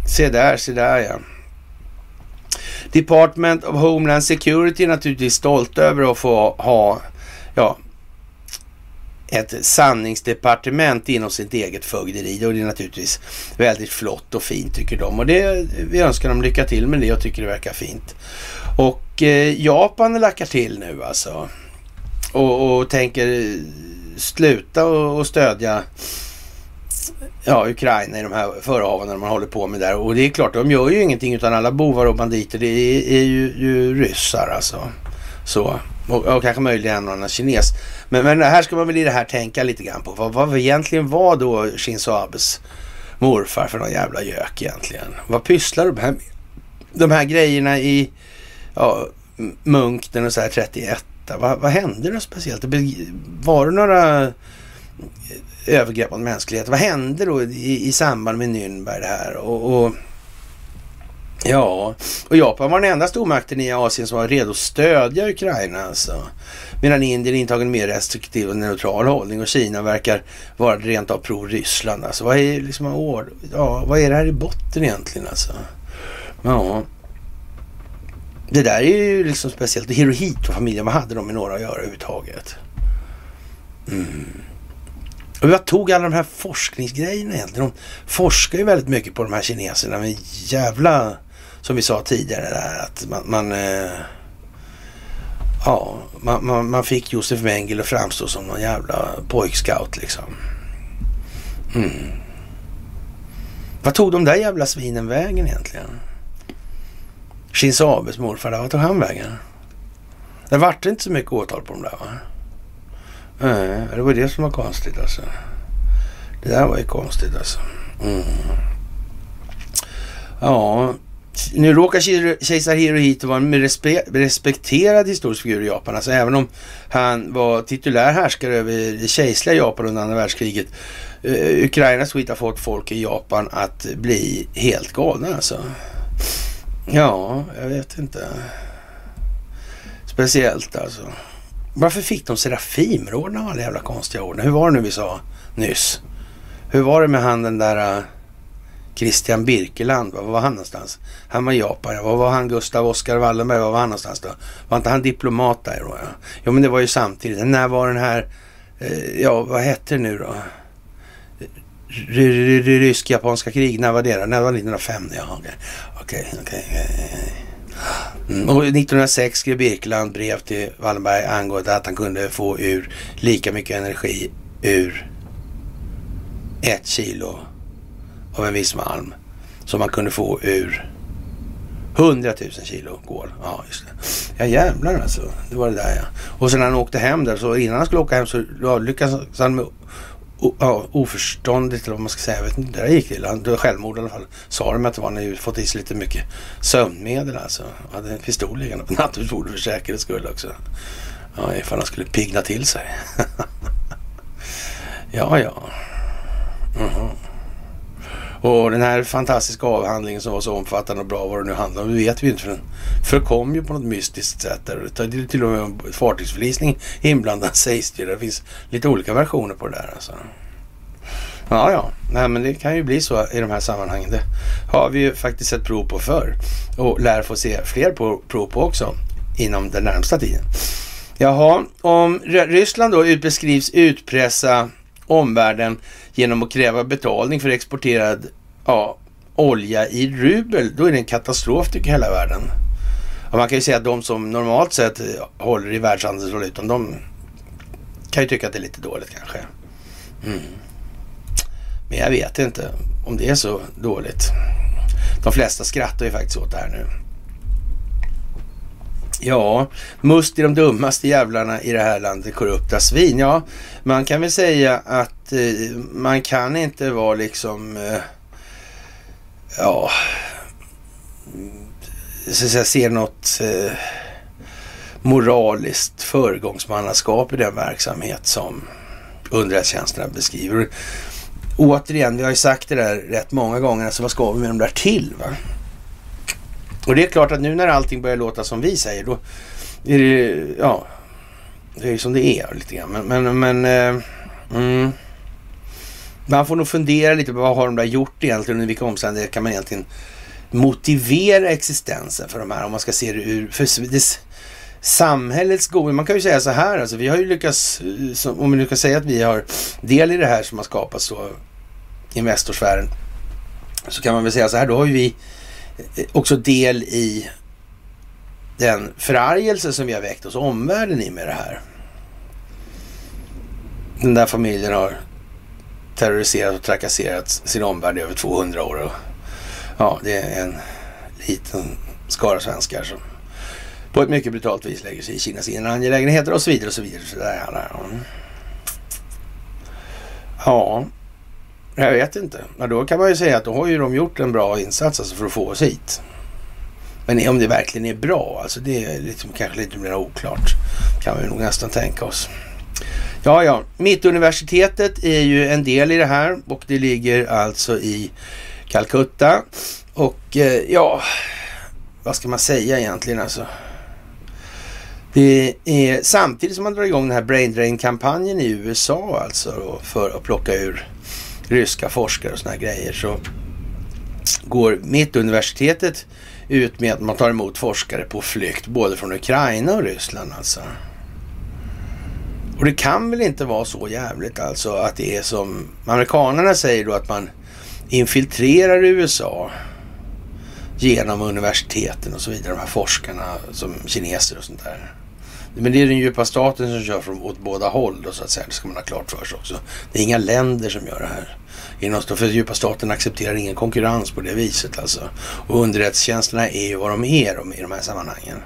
Se där, se där ja. Department of Homeland Security är naturligtvis stolt över att få ha ja, ett sanningsdepartement inom sitt eget fögderi och det är naturligtvis väldigt flott och fint tycker de och det, vi önskar dem lycka till med det och tycker det verkar fint. Och eh, Japan lackar till nu alltså och, och tänker sluta och, och stödja ja, Ukraina i de här förehavandena man håller på med där. Och det är klart, de gör ju ingenting utan alla bovar och banditer det är, är ju, ju ryssar alltså. Så. Och, och kanske möjligen en annan kines. Men, men här ska man väl i det här tänka lite grann på. Vad, vad egentligen var då Shinzo Abes morfar för någon jävla gök egentligen? Vad pysslar de här De här grejerna i ja, Munkten och så här 31. Vad, vad hände då speciellt? Var det några övergrepp mot mänskligheten. Vad hände då i, i samband med Nürnberg det här? Och, och, ja, och Japan var den enda stormakten i Asien som var redo att stödja Ukraina alltså. Medan Indien intagit en mer restriktiv och neutral hållning och Kina verkar vara rent av pro-Ryssland. Alltså vad är, liksom, ja, vad är det här i botten egentligen alltså? Ja. Det där är ju liksom speciellt. Hirohito-familjen, vad hade de med några att göra överhuvudtaget? Mm. Och vad tog alla de här forskningsgrejerna egentligen? De forskar ju väldigt mycket på de här kineserna. Men jävla, som vi sa tidigare där, att man... man eh, ja, man, man, man, fick Josef Mengele att framstå som någon jävla pojkscout liksom. Mm. Vad tog de där jävla svinen vägen egentligen? Shinzo Abes morfar, vad tog han vägen? Det vart inte så mycket åtal på dem där va? Nej, det var det som var konstigt alltså. Det där var ju konstigt alltså. Mm. Ja, nu råkar kejsar Hirohito vara en respe respekterad historisk figur i Japan. Alltså även om han var titulär härskare över det kejserliga Japan under andra världskriget. Eh, Ukrainas skit har fått folk i Japan att bli helt galna alltså. Ja, jag vet inte. Speciellt alltså. Varför fick de Serafimerorden av alla jävla konstiga ord? Hur var det nu vi sa nyss? Hur var det med han den där uh, Christian Birkeland? Var var han någonstans? Han var i Japan. Var var han Gustav Oskar Wallenberg? Var var han någonstans då? Var inte han diplomat där då? Ja, jo, men det var ju samtidigt. När var den här, uh, ja vad hette det nu då? Rysk-japanska krig, när var det då? När var det 1905? Ja, okej. okej. Mm. Och 1906 skrev Birkeland brev till Wallenberg angående att han kunde få ur lika mycket energi ur ett kilo av en viss malm som man kunde få ur 100 000 kilo kol. Ja, just det. Ja jävlar alltså. Det var det där ja. Och sen när han åkte hem där så innan han skulle åka hem så lyckades han med ja, oförståndigt eller vad man ska säga. Jag vet inte, det där gick till. Han dödade självmord i alla fall. Sa de att det var när han fått i sig lite mycket sömnmedel alltså. Han hade en pistol liggande på nattduksbordet för säkerhets skull också. Ja, ifall han skulle pigna till sig. [laughs] ja, ja. Mm -hmm. Och den här fantastiska avhandlingen som var så omfattande och bra vad det nu handlar om, det vet vi inte för den förkom ju på något mystiskt sätt. Där. Det är till och med en fartygsförlisning inblandad [laughs] sägs det. Det finns lite olika versioner på det där alltså. Ja, ja, nej men det kan ju bli så i de här sammanhangen. Det har vi ju faktiskt sett prov på förr och lär få se fler på, prov på också inom den närmsta tiden. Jaha, om Ryssland då beskrivs utpressa omvärlden genom att kräva betalning för exporterad ja, olja i rubel, då är det en katastrof tycker hela världen. Och man kan ju säga att de som normalt sett håller i världshandelsvalutan, de kan ju tycka att det är lite dåligt kanske. Mm. Men jag vet inte om det är så dåligt. De flesta skrattar ju faktiskt åt det här nu. Ja, must är de dummaste jävlarna i det här landet, korrupta svin. Ja, man kan väl säga att eh, man kan inte vara liksom, eh, ja, så att säga, se något eh, moraliskt föregångsmannaskap i den verksamhet som underrättelsetjänsterna beskriver. Återigen, vi har ju sagt det där rätt många gånger, alltså vad ska vi med de där till? Va? Och det är klart att nu när allting börjar låta som vi säger, då är det, ja, det är som det är lite grann. Men, men, men eh, mm, man får nog fundera lite på vad har de där gjort egentligen och i vilka omständigheter kan man egentligen motivera existensen för de här om man ska se det ur för det, samhällets goda. Man kan ju säga så här, alltså vi har ju lyckats, eh, om vi nu kan säga att vi har del i det här som har skapats så Investorsfären. Så kan man väl säga så här, då har ju vi Eh, också del i den förargelse som vi har väckt hos omvärlden i med det här. Den där familjen har terroriserat och trakasserat sin omvärld i över 200 år. Och, ja, det är en liten skara svenskar som på ett mycket brutalt vis lägger sig i Kinas inre angelägenheter och så vidare och så vidare. Så där, ja, jag vet inte. Ja, då kan man ju säga att då har ju de gjort en bra insats alltså för att få oss hit. Men om det verkligen är bra, alltså det är liksom kanske lite mer oklart. Kan vi nog nästan tänka oss. Ja, ja, Mittuniversitetet är ju en del i det här och det ligger alltså i Calcutta. Och eh, ja, vad ska man säga egentligen alltså? Det är samtidigt som man drar igång den här brain drain-kampanjen i USA alltså för att plocka ur ryska forskare och sådana grejer så går Mittuniversitetet ut med att man tar emot forskare på flykt både från Ukraina och Ryssland alltså. Och det kan väl inte vara så jävligt alltså att det är som amerikanerna säger då att man infiltrerar USA genom universiteten och så vidare, de här forskarna som kineser och sånt där. Men det är den djupa staten som kör från åt båda håll då, så att säga. Det ska man ha klart för sig också. Det är inga länder som gör det här. Inom, för djupa staten accepterar ingen konkurrens på det viset alltså. Och underrättelsetjänsterna är ju vad de är de, i de här sammanhangen.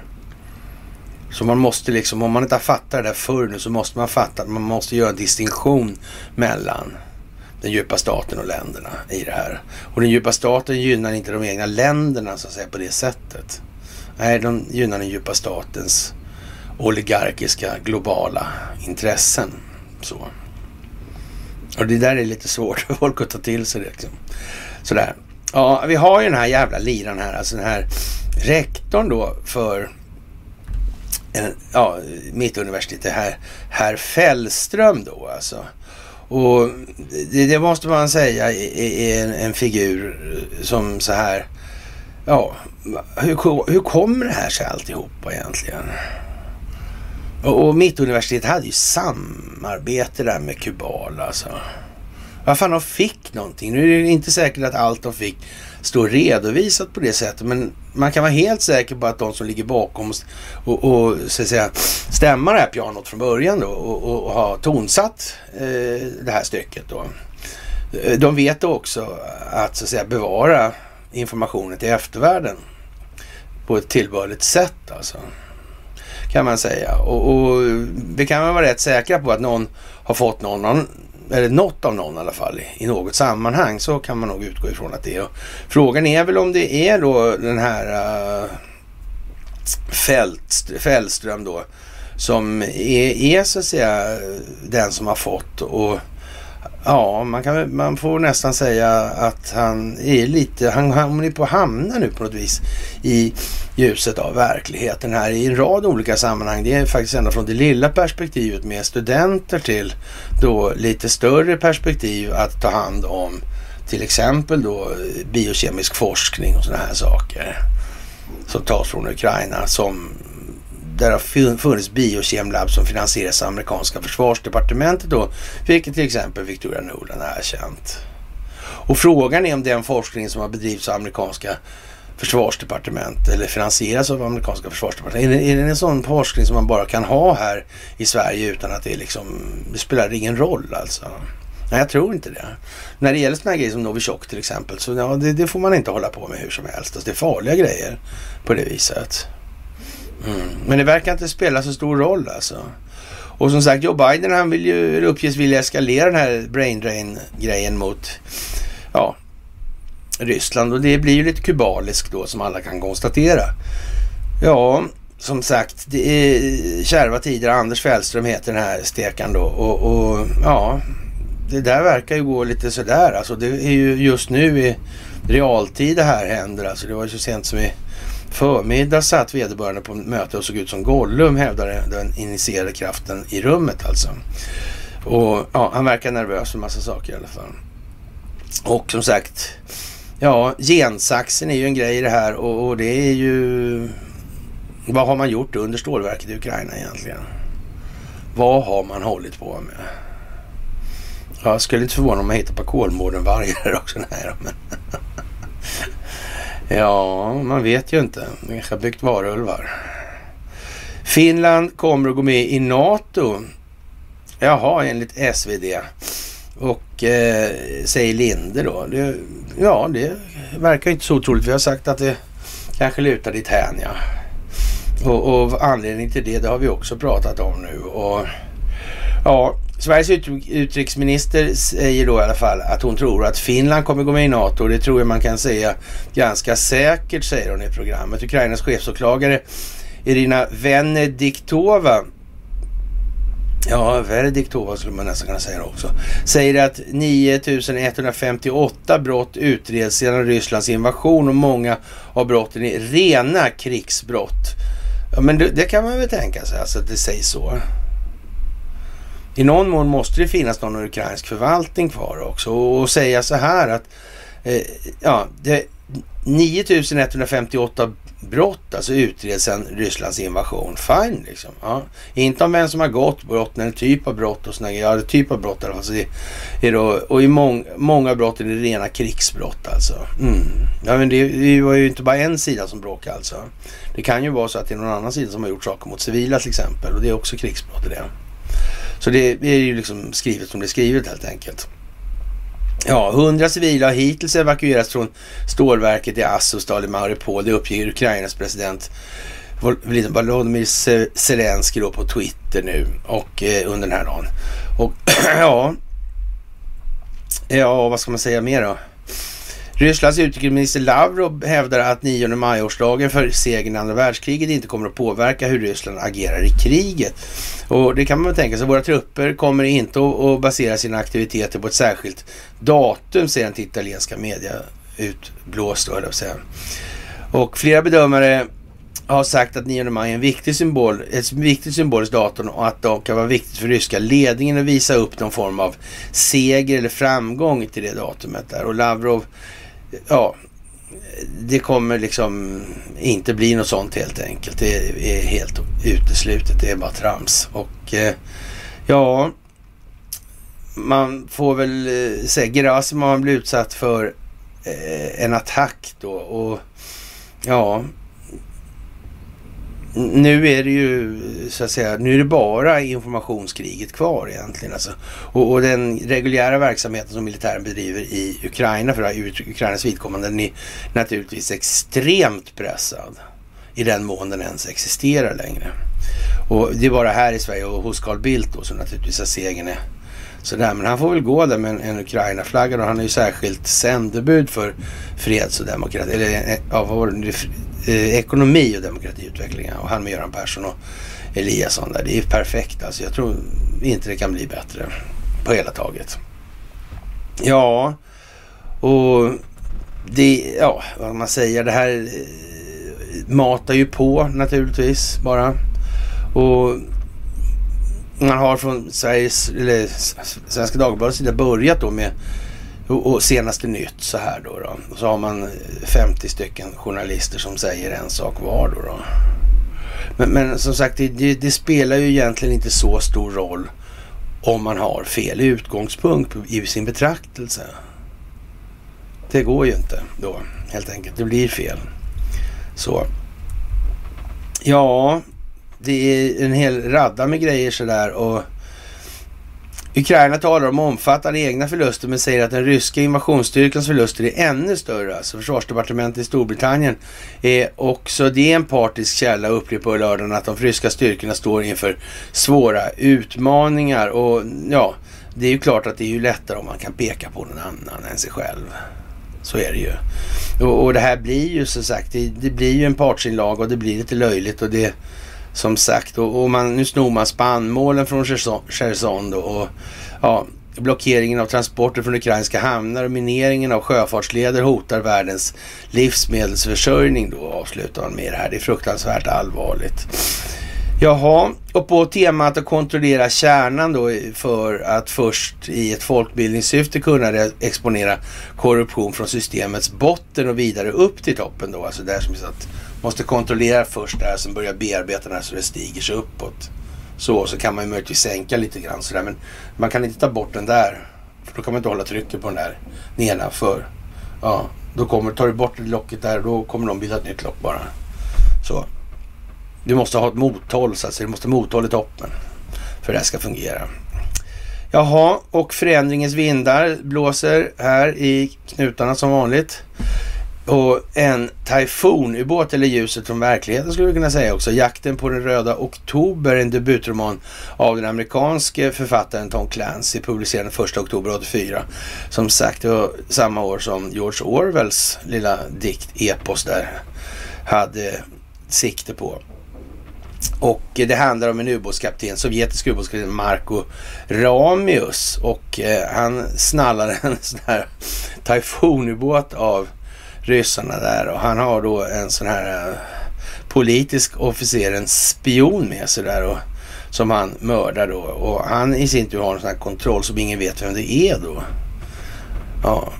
Så man måste liksom, om man inte har fattat det där förr nu så måste man fatta att man måste göra en distinktion mellan den djupa staten och länderna i det här. Och den djupa staten gynnar inte de egna länderna så att säga på det sättet. Nej, de gynnar den djupa statens oligarkiska globala intressen. Så. Och det där är lite svårt för folk att ta till sig. Det, liksom. Sådär. Ja, vi har ju den här jävla liran här, alltså den här rektorn då för en, ja, mitt universitet, det här, herr Fällström då alltså. Och det, det måste man säga är en, en, figur som så här, ja, hur, hur kommer det här sig alltihopa egentligen? Och, och mitt universitet hade ju samarbete där med Kubal alltså. Vad fan, de fick någonting. Nu är det inte säkert att allt de fick står redovisat på det sättet. Men man kan vara helt säker på att de som ligger bakom och, och så att säga, stämma det här pianot från början då och, och, och ha tonsatt eh, det här stycket då. Eh, de vet också att så att säga bevara informationen till eftervärlden på ett tillbörligt sätt alltså. Kan man säga. Och, och vi kan väl vara rätt säkra på att någon har fått någon, eller något av någon i alla fall, i något sammanhang. Så kan man nog utgå ifrån att det är. Frågan är väl om det är då den här uh, Fält, Fällström då, som är, är så att säga den som har fått och Ja, man, kan, man får nästan säga att han är lite, han, han är på att hamna nu på något vis i ljuset av verkligheten här i en rad olika sammanhang. Det är faktiskt ända från det lilla perspektivet med studenter till då lite större perspektiv att ta hand om till exempel då eh, biokemisk forskning och sådana här saker som tas från Ukraina som där har funnits biokemlabb som finansieras av amerikanska försvarsdepartementet då, vilket till exempel Victoria Nuland har erkänt. Och frågan är om den forskning som har bedrivits av amerikanska försvarsdepartement eller finansieras av amerikanska försvarsdepartement. Är det, är det en sån forskning som man bara kan ha här i Sverige utan att det liksom, det spelar ingen roll alltså? Nej, jag tror inte det. När det gäller sådana grejer som Novichok till exempel, så ja, det, det, får man inte hålla på med hur som helst. Alltså, det är farliga grejer på det viset. Mm. Men det verkar inte spela så stor roll alltså. Och som sagt, Joe Biden han vill ju uppges vilja eskalera den här brain drain-grejen mot ja, Ryssland. Och det blir ju lite kubaliskt då som alla kan konstatera. Ja, som sagt, det är kärva tider. Anders Fällström heter den här stekan då. Och, och, ja, det där verkar ju gå lite sådär. Alltså det är ju just nu i realtid det här händer. Alltså det var ju så sent som i förmiddag satt vederbörande på möte och såg ut som Gollum, hävdade den initierade kraften i rummet alltså. Och ja, han verkar nervös för massa saker i alla fall. Och som sagt, ja, gensaxen är ju en grej i det här och, och det är ju... Vad har man gjort under stålverket i Ukraina egentligen? Vad har man hållit på med? Jag skulle inte förvåna om man hittar på Kolmården-vargar också. Nej, men [laughs] Ja, man vet ju inte. De kanske har byggt varulvar. Finland kommer att gå med i NATO. Jaha, enligt SvD. Och eh, säger Linde då. Det, ja, det verkar inte så otroligt. Vi har sagt att det kanske lutar dit hän, ja. Och, och anledning till det, det har vi också pratat om nu. Och ja, Sveriges utrikesminister säger då i alla fall att hon tror att Finland kommer gå med i NATO. Och det tror jag man kan säga ganska säkert, säger hon i programmet. Ukrainas chefsåklagare Irina Venediktova Ja, Verdiktova skulle man nästan kunna säga också. Säger att 9158 brott utreds sedan Rysslands invasion och många av brotten är rena krigsbrott. Ja, men det, det kan man väl tänka sig, alltså att det sägs så. I någon mån måste det finnas någon ukrainsk förvaltning kvar också och säga så här att eh, ja, det, 9158 brott alltså utreds sedan Rysslands invasion. Fine liksom. Ja. Inte om vem som har gått brott eller typ av brott och sådana Ja, typ av brott i det är då, och i mång, många brott är det rena krigsbrott alltså. Mm. Ja, men det, det var ju inte bara en sida som bråkade alltså. Det kan ju vara så att det är någon annan sida som har gjort saker mot civila till exempel och det är också krigsbrott i det. Så det är ju liksom skrivet som det är skrivet helt enkelt. Ja, 100 civila har hittills evakuerats från stålverket i Azovstal i Mariupol. Det uppger Ukrainas president Volodymyr Zelenskyj då på Twitter nu och eh, under den här dagen. Och [clears throat] ja, Ja, vad ska man säga mer då? Rysslands utrikesminister Lavrov hävdar att 9 maj-årsdagen för segern i andra världskriget inte kommer att påverka hur Ryssland agerar i kriget. Och det kan man väl tänka sig. Våra trupper kommer inte att basera sina aktiviteter på ett särskilt datum, säger den till italienska media utblåst, höll jag säga. Och flera bedömare har sagt att 9 maj är en viktig symbol, ett viktigt symboliskt datum och att det kan vara viktigt för ryska ledningen att visa upp någon form av seger eller framgång till det datumet där. Och Lavrov, ja, det kommer liksom inte bli något sånt helt enkelt. Det är helt uteslutet. Det är bara trams. Och eh, ja, man får väl eh, säga säga Gerasimov blir utsatt för eh, en attack då och ja, nu är det ju så att säga, nu är det bara informationskriget kvar egentligen. Alltså. Och, och, den reguljära verksamheten som militären bedriver i Ukraina för Ukrainas vidkommande, den är naturligtvis extremt pressad. I den mån den ens existerar längre. Och det är bara här i Sverige och hos Carl Bildt då som naturligtvis har segern är sådär. Men han får väl gå där med en, en Ukraina-flagga och han är ju särskilt sändebud för freds och demokrati. Eller eh, ja, vad var det? Eh, ekonomi och demokratiutveckling. Och han med Göran Persson och Eliasson där. Det är perfekt alltså. Jag tror inte det kan bli bättre på hela taget. Ja, och det, ja, vad man säger, det här eh, matar ju på naturligtvis bara. Och man har från Sveriges, eller Svenska Dagbladets sida börjat då med och, senaste nytt så här då, då. Och så har man eh, 50 stycken journalister som säger en sak var då. då. Men, men som sagt, det, det, spelar ju egentligen inte så stor roll om man har fel utgångspunkt i sin betraktelse. Det går ju inte då helt enkelt. Det blir fel. Så. Ja, det är en hel radda med grejer sådär och Ukraina talar om omfattande egna förluster men säger att den ryska invasionsstyrkans förluster är ännu större. Alltså försvarsdepartementet i Storbritannien är också det är en partisk källa upplevde på lördagen att de ryska styrkorna står inför svåra utmaningar. Och ja, det är ju klart att det är ju lättare om man kan peka på någon annan än sig själv. Så är det ju. Och, och det här blir ju som sagt, det, det blir ju en partsinlag och det blir lite löjligt och det som sagt, och, och man, nu snor man spannmålen från Cherson då, och ja, blockeringen av transporter från ukrainska hamnar och mineringen av sjöfartsleder hotar världens livsmedelsförsörjning då, avslutar han med det här. Det är fruktansvärt allvarligt. Jaha, och på temat att kontrollera kärnan då för att först i ett folkbildningssyfte kunna exponera korruption från systemets botten och vidare upp till toppen då. Alltså där som att måste kontrollera först där, sen börja bearbeta den så det stiger sig uppåt. Så, så kan man ju möjligtvis sänka lite grann sådär. Men man kan inte ta bort den där. För då kan man inte hålla trycket på den där nedanför. Ja, då kommer, tar du bort locket där då kommer de byta ett nytt lock bara. Så. Du måste ha ett mothåll så att säga. Du måste ha mothåll i toppen. För det här ska fungera. Jaha, och förändringens vindar blåser här i knutarna som vanligt. Och en tyfonubåt eller ljuset från verkligheten skulle vi kunna säga också. Jakten på den röda oktober, en debutroman av den amerikanske författaren Tom Clancy, publicerad den 1 oktober 84. Som sagt, det var samma år som George Orwells lilla dikt, epos där, hade sikte på. Och det handlar om en ubåtskapten, sovjetisk ubåtskapten Marko Ramius. Och eh, han snallar en sån här tyfonubåt av ryssarna där och han har då en sån här eh, politisk officer, en spion med sig där och som han mördar då och han i sin tur har en sån här kontroll som ingen vet vem det är då. Ja,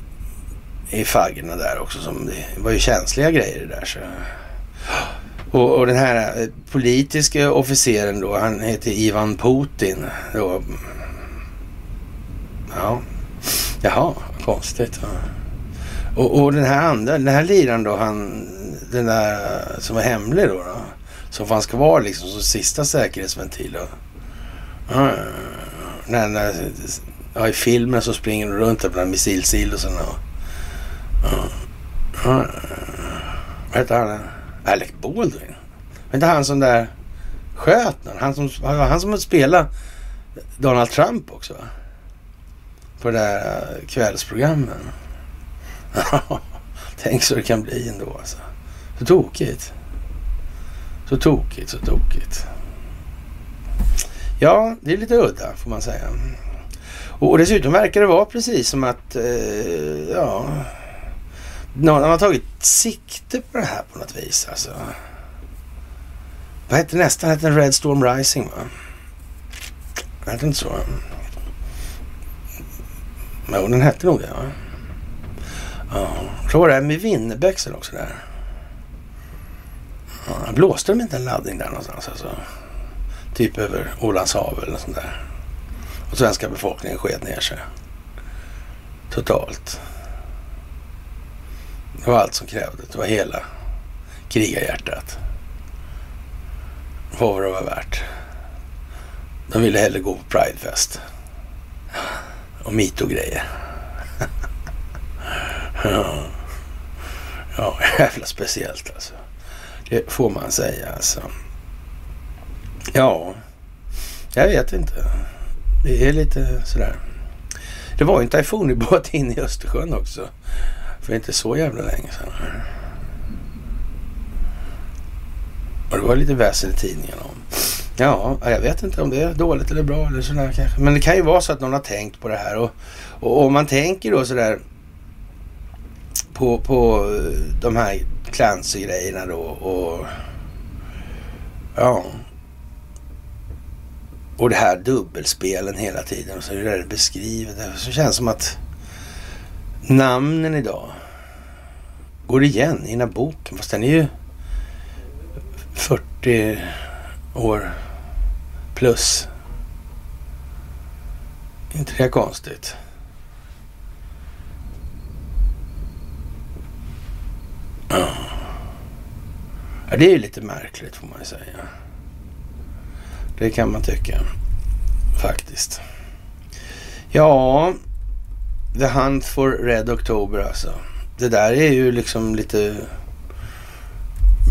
i faggorna där också som det var ju känsliga grejer det där så. Och, och den här eh, politiska officeren då, han heter Ivan Putin då. Ja, jaha, konstigt. Ja. Och, och den här andra, den här liraren då, han, den där som var hemlig då, då som fanns kvar liksom som sista säkerhetsventil. Då. Ja, den där, ja, I filmen så springer de runt där bland missilsilosen. Och, ja, ja, vad hette han? Alec Baldwin? Var inte han som där sköt någon? Han som, han som spelade Donald Trump också va? på det där kvällsprogrammet. kvällsprogrammen. [laughs] Tänk så det kan bli ändå alltså. Så tokigt. Så tokigt, så tokigt. Ja, det är lite udda får man säga. Och, dessutom verkar det vara precis som att, eh, ja, någon har tagit sikte på det här på något vis alltså. Vad hette nästan? Hette den Red Storm Rising va? Hette inte så? Jo, den hette nog det va? Ja, så var det här med Winnerbäcksel också där. Ja, blåste de inte en laddning där någonstans alltså? Typ över Ålands hav eller något sånt där. Och svenska befolkningen sket ner sig. Totalt. Det var allt som krävdes. Det var hela krigarhjärtat. Vad det var värt. De ville hellre gå på Pridefest. Och metoo-grejer. [laughs] ja. ja, [laughs] jävla speciellt alltså. Det får man säga alltså. Ja, jag vet inte. Det är lite sådär. Det var ju en Taifunibåt [laughs] in i Östersjön också. För inte så jävla länge sedan. Och det var lite väsen i tidningen om. Ja, jag vet inte om det är dåligt eller bra eller sådär kanske. Men det kan ju vara så att någon har tänkt på det här. Och, och om man tänker då sådär på, på eh, de här Clancy-grejerna då och ja. Och det här dubbelspelen hela tiden och så är det beskrivet. Så känns det som att namnen idag går igen i den här boken. Fast den är ju 40 år plus. inte det konstigt? Ja. Det är ju lite märkligt får man ju säga. Det kan man tycka. Faktiskt. Ja, The Hunt for Red October alltså. Det där är ju liksom lite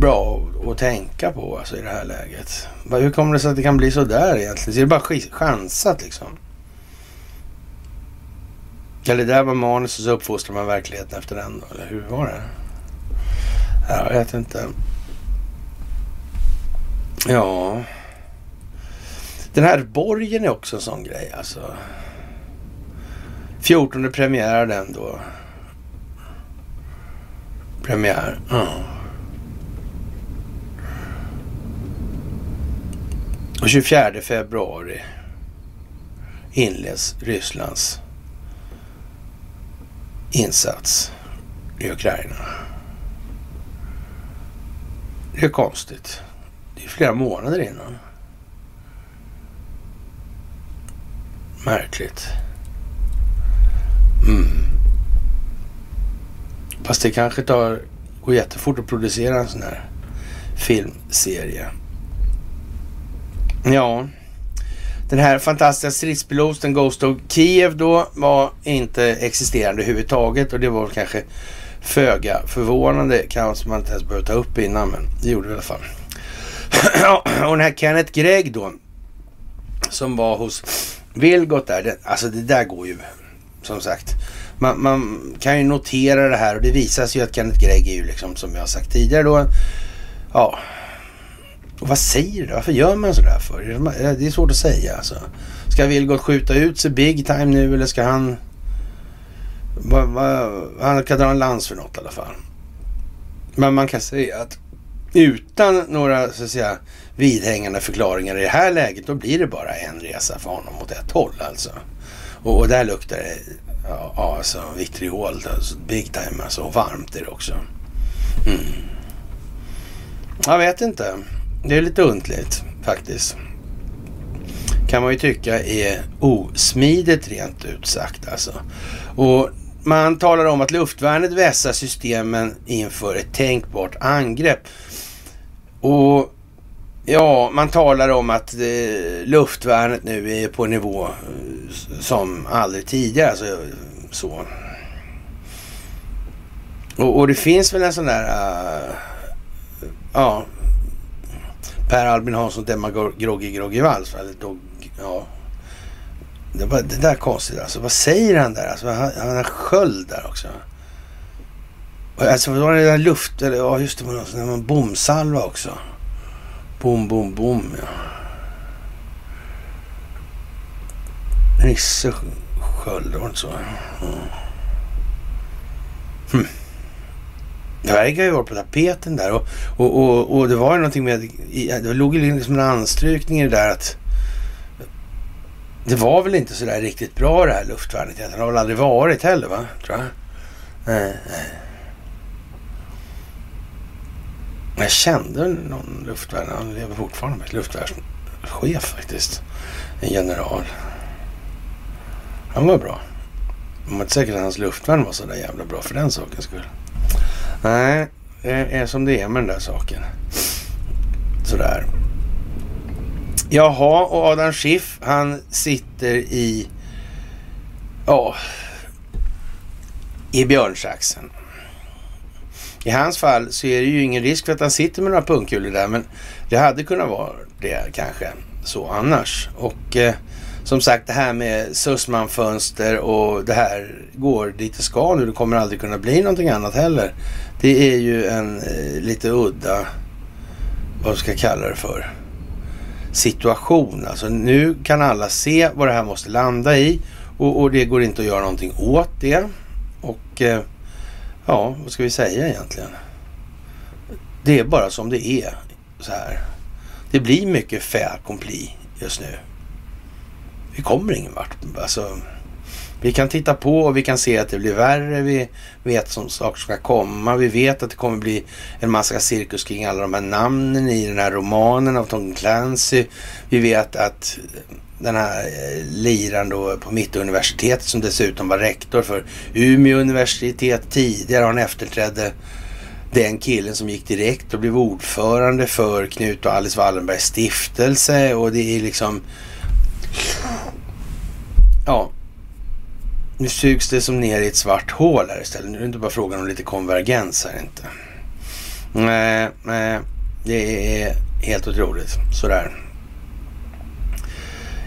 bra att tänka på alltså i det här läget. Hur kommer det sig att det kan bli så där egentligen? Så är det bara chansat liksom? Eller där var manus och så uppfostrar man verkligheten efter den då? Eller hur var det? Jag vet inte. Ja. Den här borgen är också en sån grej alltså. 14 premiär den då. Premiär. Ja. Och 24 februari inleds Rysslands insats i Ukraina. Det är konstigt. Det är flera månader innan. Märkligt. Mm. Fast det kanske tar, går jättefort att producera en sån här filmserie. Ja, den här fantastiska stridspiloten Ghost of Kiev då var inte existerande överhuvudtaget och det var kanske föga förvånande. Kanske man inte ens behöver ta upp innan, men det gjorde vi i alla fall. [clears throat] och den här Kenneth Gregg då, som var hos Vilgot där, det, alltså det där går ju som sagt. Man, man, kan ju notera det här och det visar sig ju att Kenneth Gregg är ju liksom som jag har sagt tidigare då. Ja, och vad säger du? Varför gör man sådär för? Det är svårt att säga alltså. Ska Vilgot skjuta ut sig big time nu eller ska han... Va, va, han kan dra en lans för något i alla fall. Men man kan säga att utan några så att säga vidhängande förklaringar i det här läget då blir det bara en resa för honom åt ett håll alltså. Och, och där luktar det ja, alltså vitriol, alltså big time alltså. Och varmt är det också. Mm. Jag vet inte. Det är lite undligt faktiskt. Kan man ju tycka är osmidigt rent ut sagt alltså. Och man talar om att luftvärnet vässar systemen inför ett tänkbart angrepp. Och ja, man talar om att eh, luftvärnet nu är på en nivå eh, som aldrig tidigare. Alltså, så. Och, och, det finns väl en sån där... Uh, ja, Per Albin Hansson Demagoggy Groggy Vals. Eller dog, ja. Det, var, det där är konstigt alltså. Vad säger han där? Alltså, han, han har sköld där också. Alltså var det där luft, eller ja just det, var någon någon bomsalva också. Bom, bom, bom ja. Nisse sköld, var det inte så? Mm. Hm. Det verkar ju vara på tapeten där och, och, och, och det var ju någonting med, det låg ju liksom en anstrykning i det där att det var väl inte så där riktigt bra det här luftvärnet Det har väl aldrig varit heller va? Tror jag. Nej, nej. Jag kände någon luftvärn, han lever fortfarande med luftvärnschef faktiskt. En general. Han var bra. Man var inte säker att hans luftvärn var så där jävla bra för den sakens skull. Nej, det är som det är med den där saken. Sådär. Jaha, och Adam Schiff han sitter i... Ja... I björnsaxen. I hans fall så är det ju ingen risk för att han sitter med några pungkulor där, men det hade kunnat vara det kanske så annars. Och eh, som sagt, det här med Sussman-fönster och det här går dit det ska nu. Det kommer aldrig kunna bli någonting annat heller. Det är ju en eh, lite udda, vad ska jag kalla det för, situation. Alltså nu kan alla se vad det här måste landa i och, och det går inte att göra någonting åt det. Och eh, ja, vad ska vi säga egentligen? Det är bara som det är så här. Det blir mycket fait accompli just nu. Vi kommer ingen vart. Alltså, vi kan titta på och vi kan se att det blir värre. Vi vet som saker ska komma. Vi vet att det kommer bli en massa cirkus kring alla de här namnen i den här romanen av Tom Clancy. Vi vet att den här eh, liran då på Mittuniversitetet som dessutom var rektor för Umeå universitet tidigare. Han efterträdde den killen som gick direkt och blev ordförande för Knut och Alice Wallenbergs stiftelse och det är liksom Ja, nu sugs det som ner i ett svart hål här istället. Nu är det inte bara frågan om lite konvergens här inte. Nej, nej, det är helt otroligt. Sådär.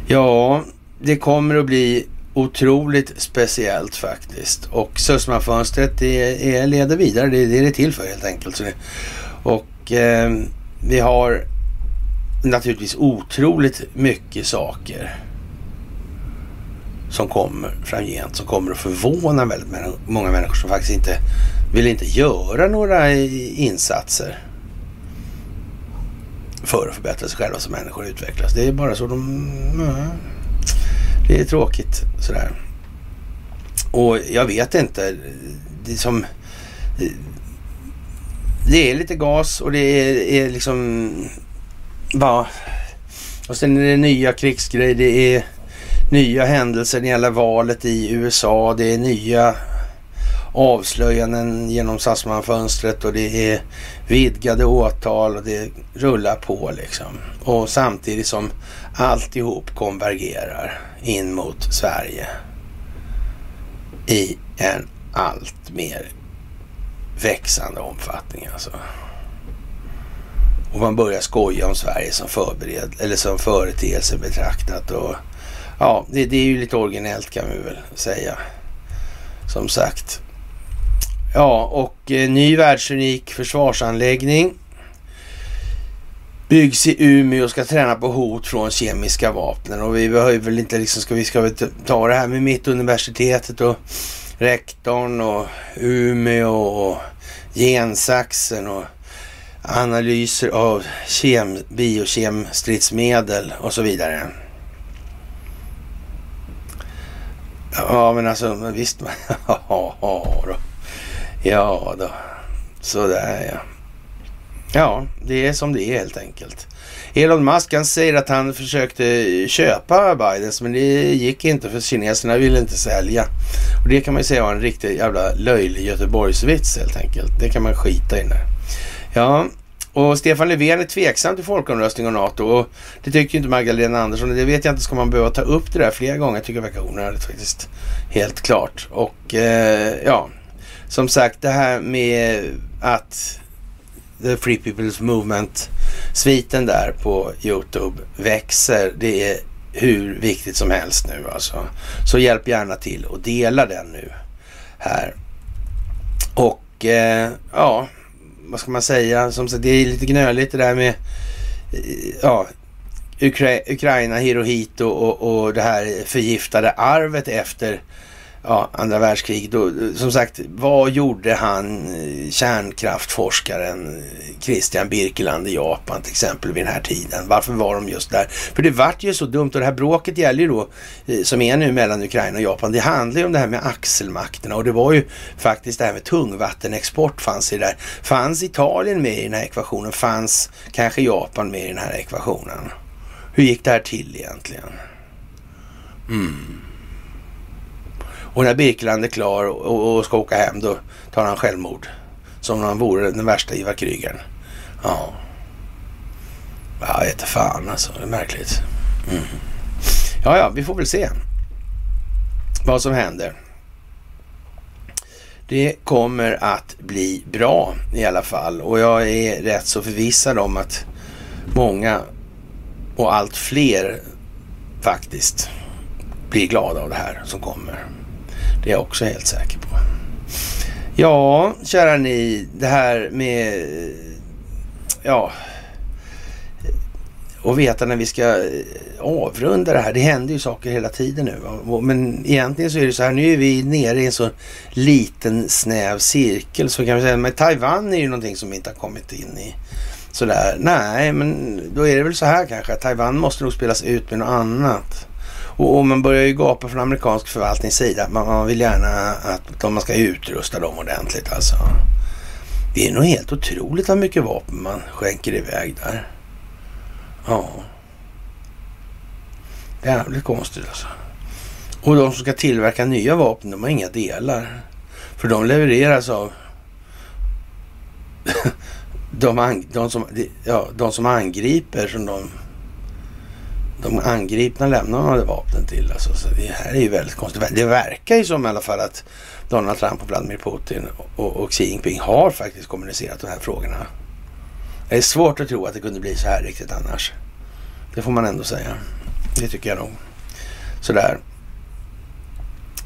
Ja, det kommer att bli otroligt speciellt faktiskt. Och Sussmanfönstret det är, leder vidare. Det, det är det till för helt enkelt. Så det, och eh, vi har naturligtvis otroligt mycket saker som kommer framgent som kommer att förvåna väldigt många människor som faktiskt inte vill inte göra några insatser för att förbättra sig själva som människor utvecklas. Det är bara så de... Det är tråkigt sådär. Och jag vet inte. Det är som... Det är lite gas och det är, är liksom... Va, Och sen är det nya krigsgrejer. Det är nya händelser när det gäller valet i USA. Det är nya avslöjanden genom Sassman-fönstret och det är vidgade åtal och det rullar på liksom. Och samtidigt som alltihop konvergerar in mot Sverige i en allt mer växande omfattning alltså. Och man börjar skoja om Sverige som förbered eller som företeelse betraktat och ja, det, det är ju lite originellt kan vi väl säga. Som sagt. Ja, och eh, ny världsunik försvarsanläggning byggs i Umeå och ska träna på hot från kemiska vapen. Och vi behöver väl inte liksom, ska vi ska väl ta det här med Mittuniversitetet och rektorn och Umeå och gensaxen och analyser av kem, biokemstridsmedel och så vidare. Ja, men alltså visst. [laughs] ja då. Ja då. Sådär ja. Ja, det är som det är helt enkelt. Elon Musk han säger att han försökte köpa Bidens men det gick inte för kineserna ville inte sälja. Och Det kan man ju säga var en riktig jävla löjlig Göteborgsvits helt enkelt. Det kan man skita i. nu. Ja, och Stefan Löfven är tveksam till folkomröstning om NATO och det tycker inte Magdalena Andersson. Det vet jag inte, ska man behöva ta upp det där flera gånger? Jag tycker det verkar onödigt faktiskt. Helt klart. Och eh, ja, som sagt det här med att The Free People's Movement sviten där på Youtube växer. Det är hur viktigt som helst nu alltså. Så hjälp gärna till och dela den nu här. Och eh, ja, vad ska man säga? Som sagt, det är lite gnöligt det där med ja, Ukra Ukraina, Hirohito och, och det här förgiftade arvet efter ja, andra världskriget. som sagt, vad gjorde han, eh, kärnkraftforskaren eh, Christian Birkeland i Japan till exempel vid den här tiden? Varför var de just där? För det vart ju så dumt och det här bråket gäller ju då, eh, som är nu mellan Ukraina och Japan, det handlar ju om det här med axelmakterna och det var ju faktiskt det här med tungvattenexport fanns i det där. Fanns Italien med i den här ekvationen? Fanns kanske Japan med i den här ekvationen? Hur gick det här till egentligen? Mm. Och när Birkeland är klar och, och ska åka hem då tar han självmord. Som om han vore den värsta Ivar Krygern. Ja. Ja, Jag vete fan alltså. Det är märkligt. Mm. Ja, ja, vi får väl se vad som händer. Det kommer att bli bra i alla fall och jag är rätt så förvissad om att många och allt fler faktiskt blir glada av det här som kommer. Det är jag också helt säker på. Ja, kära ni, det här med... Ja... Och veta när vi ska avrunda det här. Det händer ju saker hela tiden nu. Men egentligen så är det så här, nu är vi nere i en så liten snäv cirkel. Så kan vi säga, men Taiwan är ju någonting som vi inte har kommit in i. Sådär, nej men då är det väl så här kanske. Taiwan måste nog spelas ut med något annat. Och, och man börjar ju gapa från amerikansk förvaltnings sida. Man, man vill gärna att de, man ska utrusta dem ordentligt alltså. Det är nog helt otroligt vad mycket vapen man skänker iväg där. Ja. Jävligt konstigt alltså. Och de som ska tillverka nya vapen, de har inga delar. För de levereras av [laughs] de, de, som, ja, de som angriper som de de angripna lämnar man vapnen till. Alltså, så det här är ju väldigt konstigt. Det verkar ju som i alla fall att Donald Trump och Vladimir Putin och, och Xi Jinping har faktiskt kommunicerat de här frågorna. Det är svårt att tro att det kunde bli så här riktigt annars. Det får man ändå säga. Det tycker jag nog. Sådär.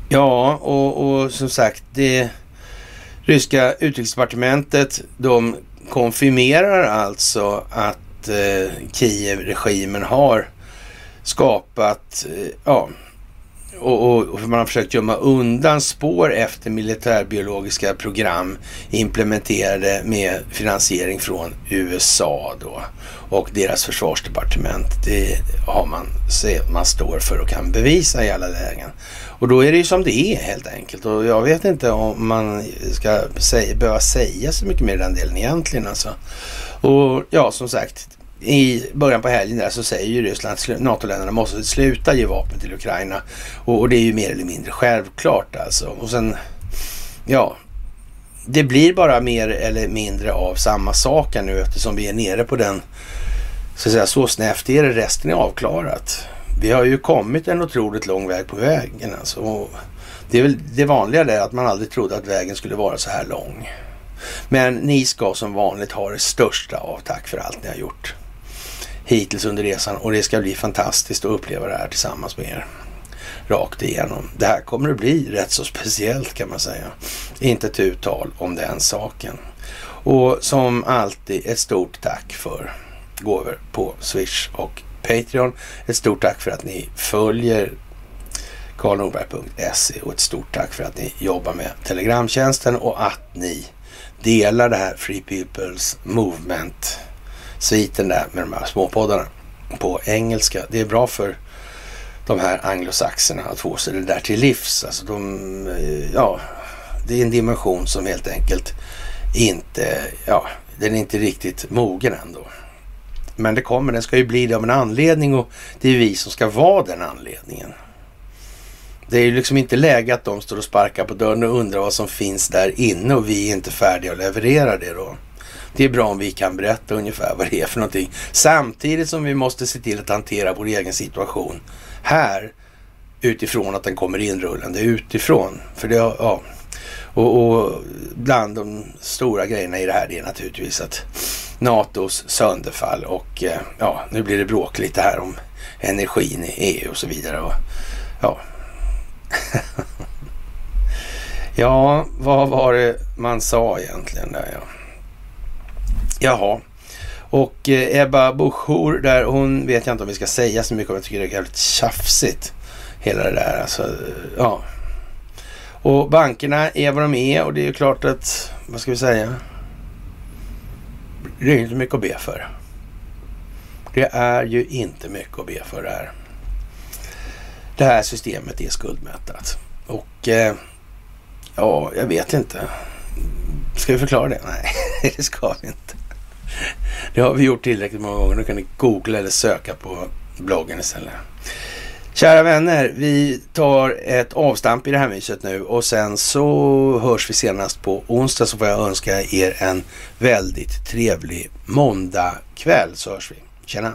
Ja, och, och som sagt, det ryska utrikesdepartementet, de konfirmerar alltså att eh, Kiev-regimen har skapat, eh, ja, och, och, och, man har försökt gömma undan spår efter militärbiologiska program implementerade med finansiering från USA då och deras försvarsdepartement. Det har man, man står för och kan bevisa i alla lägen. Och då är det ju som det är helt enkelt. Och jag vet inte om man ska säga, behöva säga så mycket mer i den delen egentligen alltså. Och ja, som sagt, i början på helgen där så säger ju Ryssland att NATO-länderna måste sluta ge vapen till Ukraina. Och, och, det är ju mer eller mindre självklart alltså. Och sen, ja, det blir bara mer eller mindre av samma sak nu eftersom vi är nere på den, så att säga, så snävt är det. Resten är avklarat. Vi har ju kommit en otroligt lång väg på vägen alltså. Och det är väl det vanliga där att man aldrig trodde att vägen skulle vara så här lång. Men ni ska som vanligt ha det största av tack för allt ni har gjort hittills under resan och det ska bli fantastiskt att uppleva det här tillsammans med er. Rakt igenom. Det här kommer att bli rätt så speciellt kan man säga. Inte ett uttal om den saken. Och som alltid ett stort tack för gåvor på Swish och Patreon. Ett stort tack för att ni följer karlnorberg.se och ett stort tack för att ni jobbar med Telegramtjänsten och att ni delar det här Free People's Movement sviten där med de här småpoddarna på engelska. Det är bra för de här anglosaxerna att få sig det där till livs. Alltså de, eh, ja, det är en dimension som helt enkelt inte, ja, den är inte riktigt mogen ändå. Men det kommer, den ska ju bli det av en anledning och det är vi som ska vara den anledningen. Det är ju liksom inte läge att de står och sparkar på dörren och undrar vad som finns där inne och vi är inte färdiga att leverera det då. Det är bra om vi kan berätta ungefär vad det är för någonting. Samtidigt som vi måste se till att hantera vår egen situation här utifrån att den kommer inrullande utifrån. För det, ja. Och, och bland de stora grejerna i det här det är naturligtvis att NATOs sönderfall och eh, ja, nu blir det bråk lite här om energin i EU och så vidare. Och, ja. [laughs] ja, vad var det man sa egentligen där ja. Jaha. Och eh, Ebba Busch där, hon vet jag inte om vi ska säga så mycket om. Jag tycker det är jävligt tjafsigt. Hela det där alltså. Eh, ja. Och bankerna är vad de är och det är ju klart att, vad ska vi säga? Det är inte mycket att be för. Det är ju inte mycket att be för det här. Det här systemet är skuldmättat. Och eh, ja, jag vet inte. Ska vi förklara det? Nej, [laughs] det ska vi inte. Det har vi gjort tillräckligt många gånger. Nu kan ni googla eller söka på bloggen istället. Kära vänner, vi tar ett avstamp i det här myset nu och sen så hörs vi senast på onsdag så får jag önska er en väldigt trevlig måndagkväll så hörs vi. Tjena!